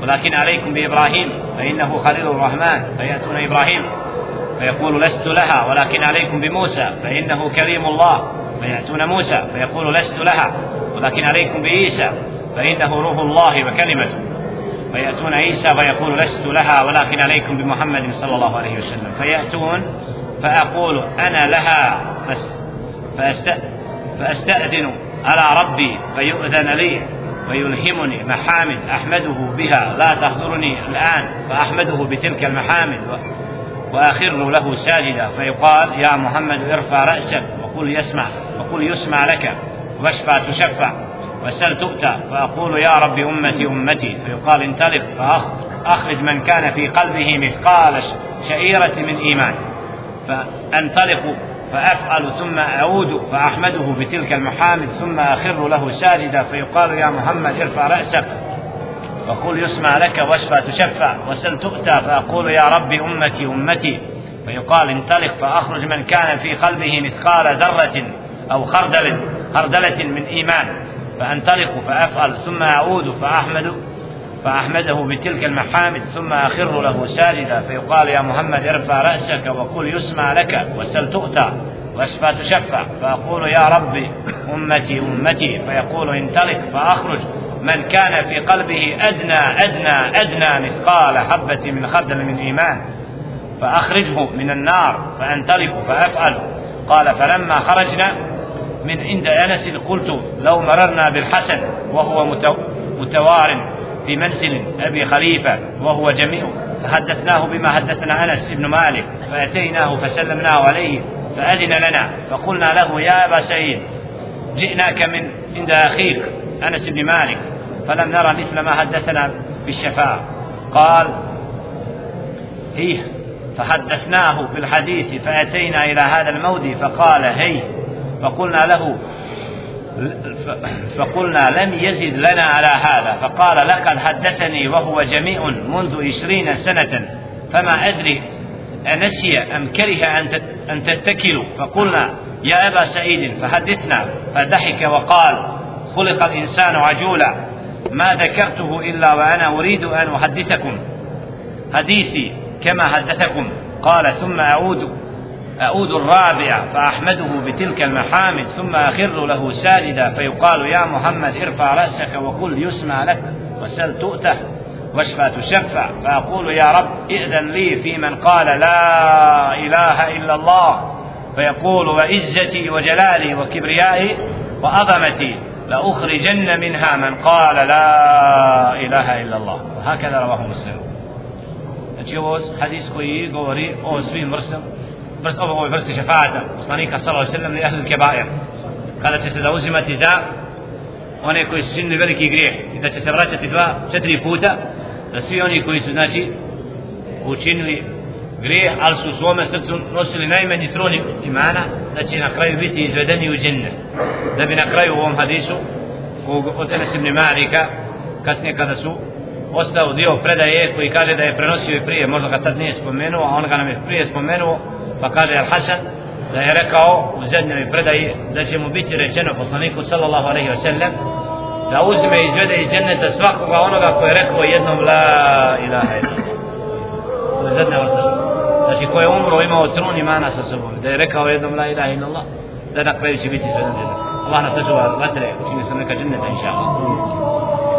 ولكن عليكم بإبراهيم فإنه خليل الرحمن فيأتون إبراهيم فيقول لست لها ولكن عليكم بموسى فإنه كريم الله فيأتون موسى فيقول لست لها ولكن عليكم بعيسى فإنه روح الله وكلمته. فيأتون عيسى فيقول لست لها ولكن عليكم بمحمد صلى الله عليه وسلم فيأتون فأقول أنا لها فأستأذن على ربي فيؤذن لي ويلهمني محامد أحمده بها. لا تحضرني الآن فأحمده بتلك المحامد وأخر له ساجدا. فيقال يا محمد ارفع رأسك وقل يسمع وقل يسمع لك واشفع تشفع وسل تؤتى. فأقول يا رب أمتي أمتي. فيقال انطلق فأخرج من كان في قلبه مثقال شعيرة من إيمان. فأنطلق فأفعل ثم أعود فأحمده بتلك المحامد ثم أخر له ساجدا فيقال يا محمد ارفع رأسك وقل يسمع لك واشفى تشفع وسل تؤتى فأقول يا رب أمتي أمتي فيقال انطلق فأخرج من كان في قلبه مثقال ذرة أو خردل خردلة من إيمان فأنطلق فأفعل ثم أعود فأحمد فأحمده بتلك المحامد ثم أخر له ساجدا فيقال يا محمد ارفع رأسك وقل يسمع لك وسل تؤتى واشفى تشفع فأقول يا ربي أمتي أمتي. فيقول انطلق. فأخرج. من كان في قلبه أدنى أدنى أدنى مثقال حبة من خردل من إيمان. فأخرجه من النار فأنطلق فأفعل. قال فلما خرجنا من عند أنس قلت لو مررنا بالحسن وهو متوار في منزل أبي خليفة وهو جميع فحدثناه بما حدثنا أنس بن مالك فأتيناه فسلمناه عليه فأذن لنا فقلنا له يا أبا سعيد جئناك من عند أخيك أنس بن مالك فلم نرى مثل ما حدثنا بالشفاعة قال هي فحدثناه بالحديث فأتينا إلى هذا الموضع فقال هي فقلنا له فقلنا لم يزد لنا على هذا فقال لقد حدثني وهو جميع منذ عشرين سنة فما أدري أنسي أم كره أن تتكلوا. فقلنا يا أبا سعيد فحدثنا فضحك وقال خلق الإنسان عجولا ما ذكرته إلا وأنا أريد أن أحدثكم حديثي كما حدثكم. قال ثم أعود أعود الرابع فأحمده بتلك المحامد ثم أخر له ساجدا فيقال يا محمد ارفع رأسك وقل يسمع لك وسل تؤته واشفى تشفع. فأقول يا رب ائذن لي في من قال لا إله إلا الله. فيقول وعزتي وجلالي وكبريائي وعظمتي لأخرجن منها من قال لا إله إلا الله. وهكذا رواه مسلم. Ovo hadis koji govori o svim vrstama vrst, ovoj vrsti šefata poslanika sallallahu alejhi ve li ahli kebair. Kada će se zauzimati za one koji su činili veliki grijeh i da će se vraćati dva, četiri puta da svi oni koji su znači učinili grijeh ali su u svome srcu nosili najmanji troni imana da će na kraju biti izvedeni u džinne da bi na kraju u ovom hadisu od Enes ibn Malika kasnije kada su ostao dio predaje koji kaže da je prenosio i prije možda ga tad nije spomenuo a on ga nam je prije spomenuo pa kaže Al-Hasan da je rekao u zadnjoj predaji da će mu biti rečeno poslaniku sallallahu alaihi wa sallam da uzme i izvede iz jedneta svakoga onoga koji je rekao jednom la ilaha ila to je zadnja vrsta znači ko je umro imao trun imana sa sobom. Da je rekao jednom la ilaha illallah da na kraju će biti izveden jedna Allah nas sačuva vatre učini sam neka jedneta inša Allah.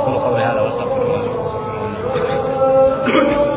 Kolo kao je hala ostavno Thank you.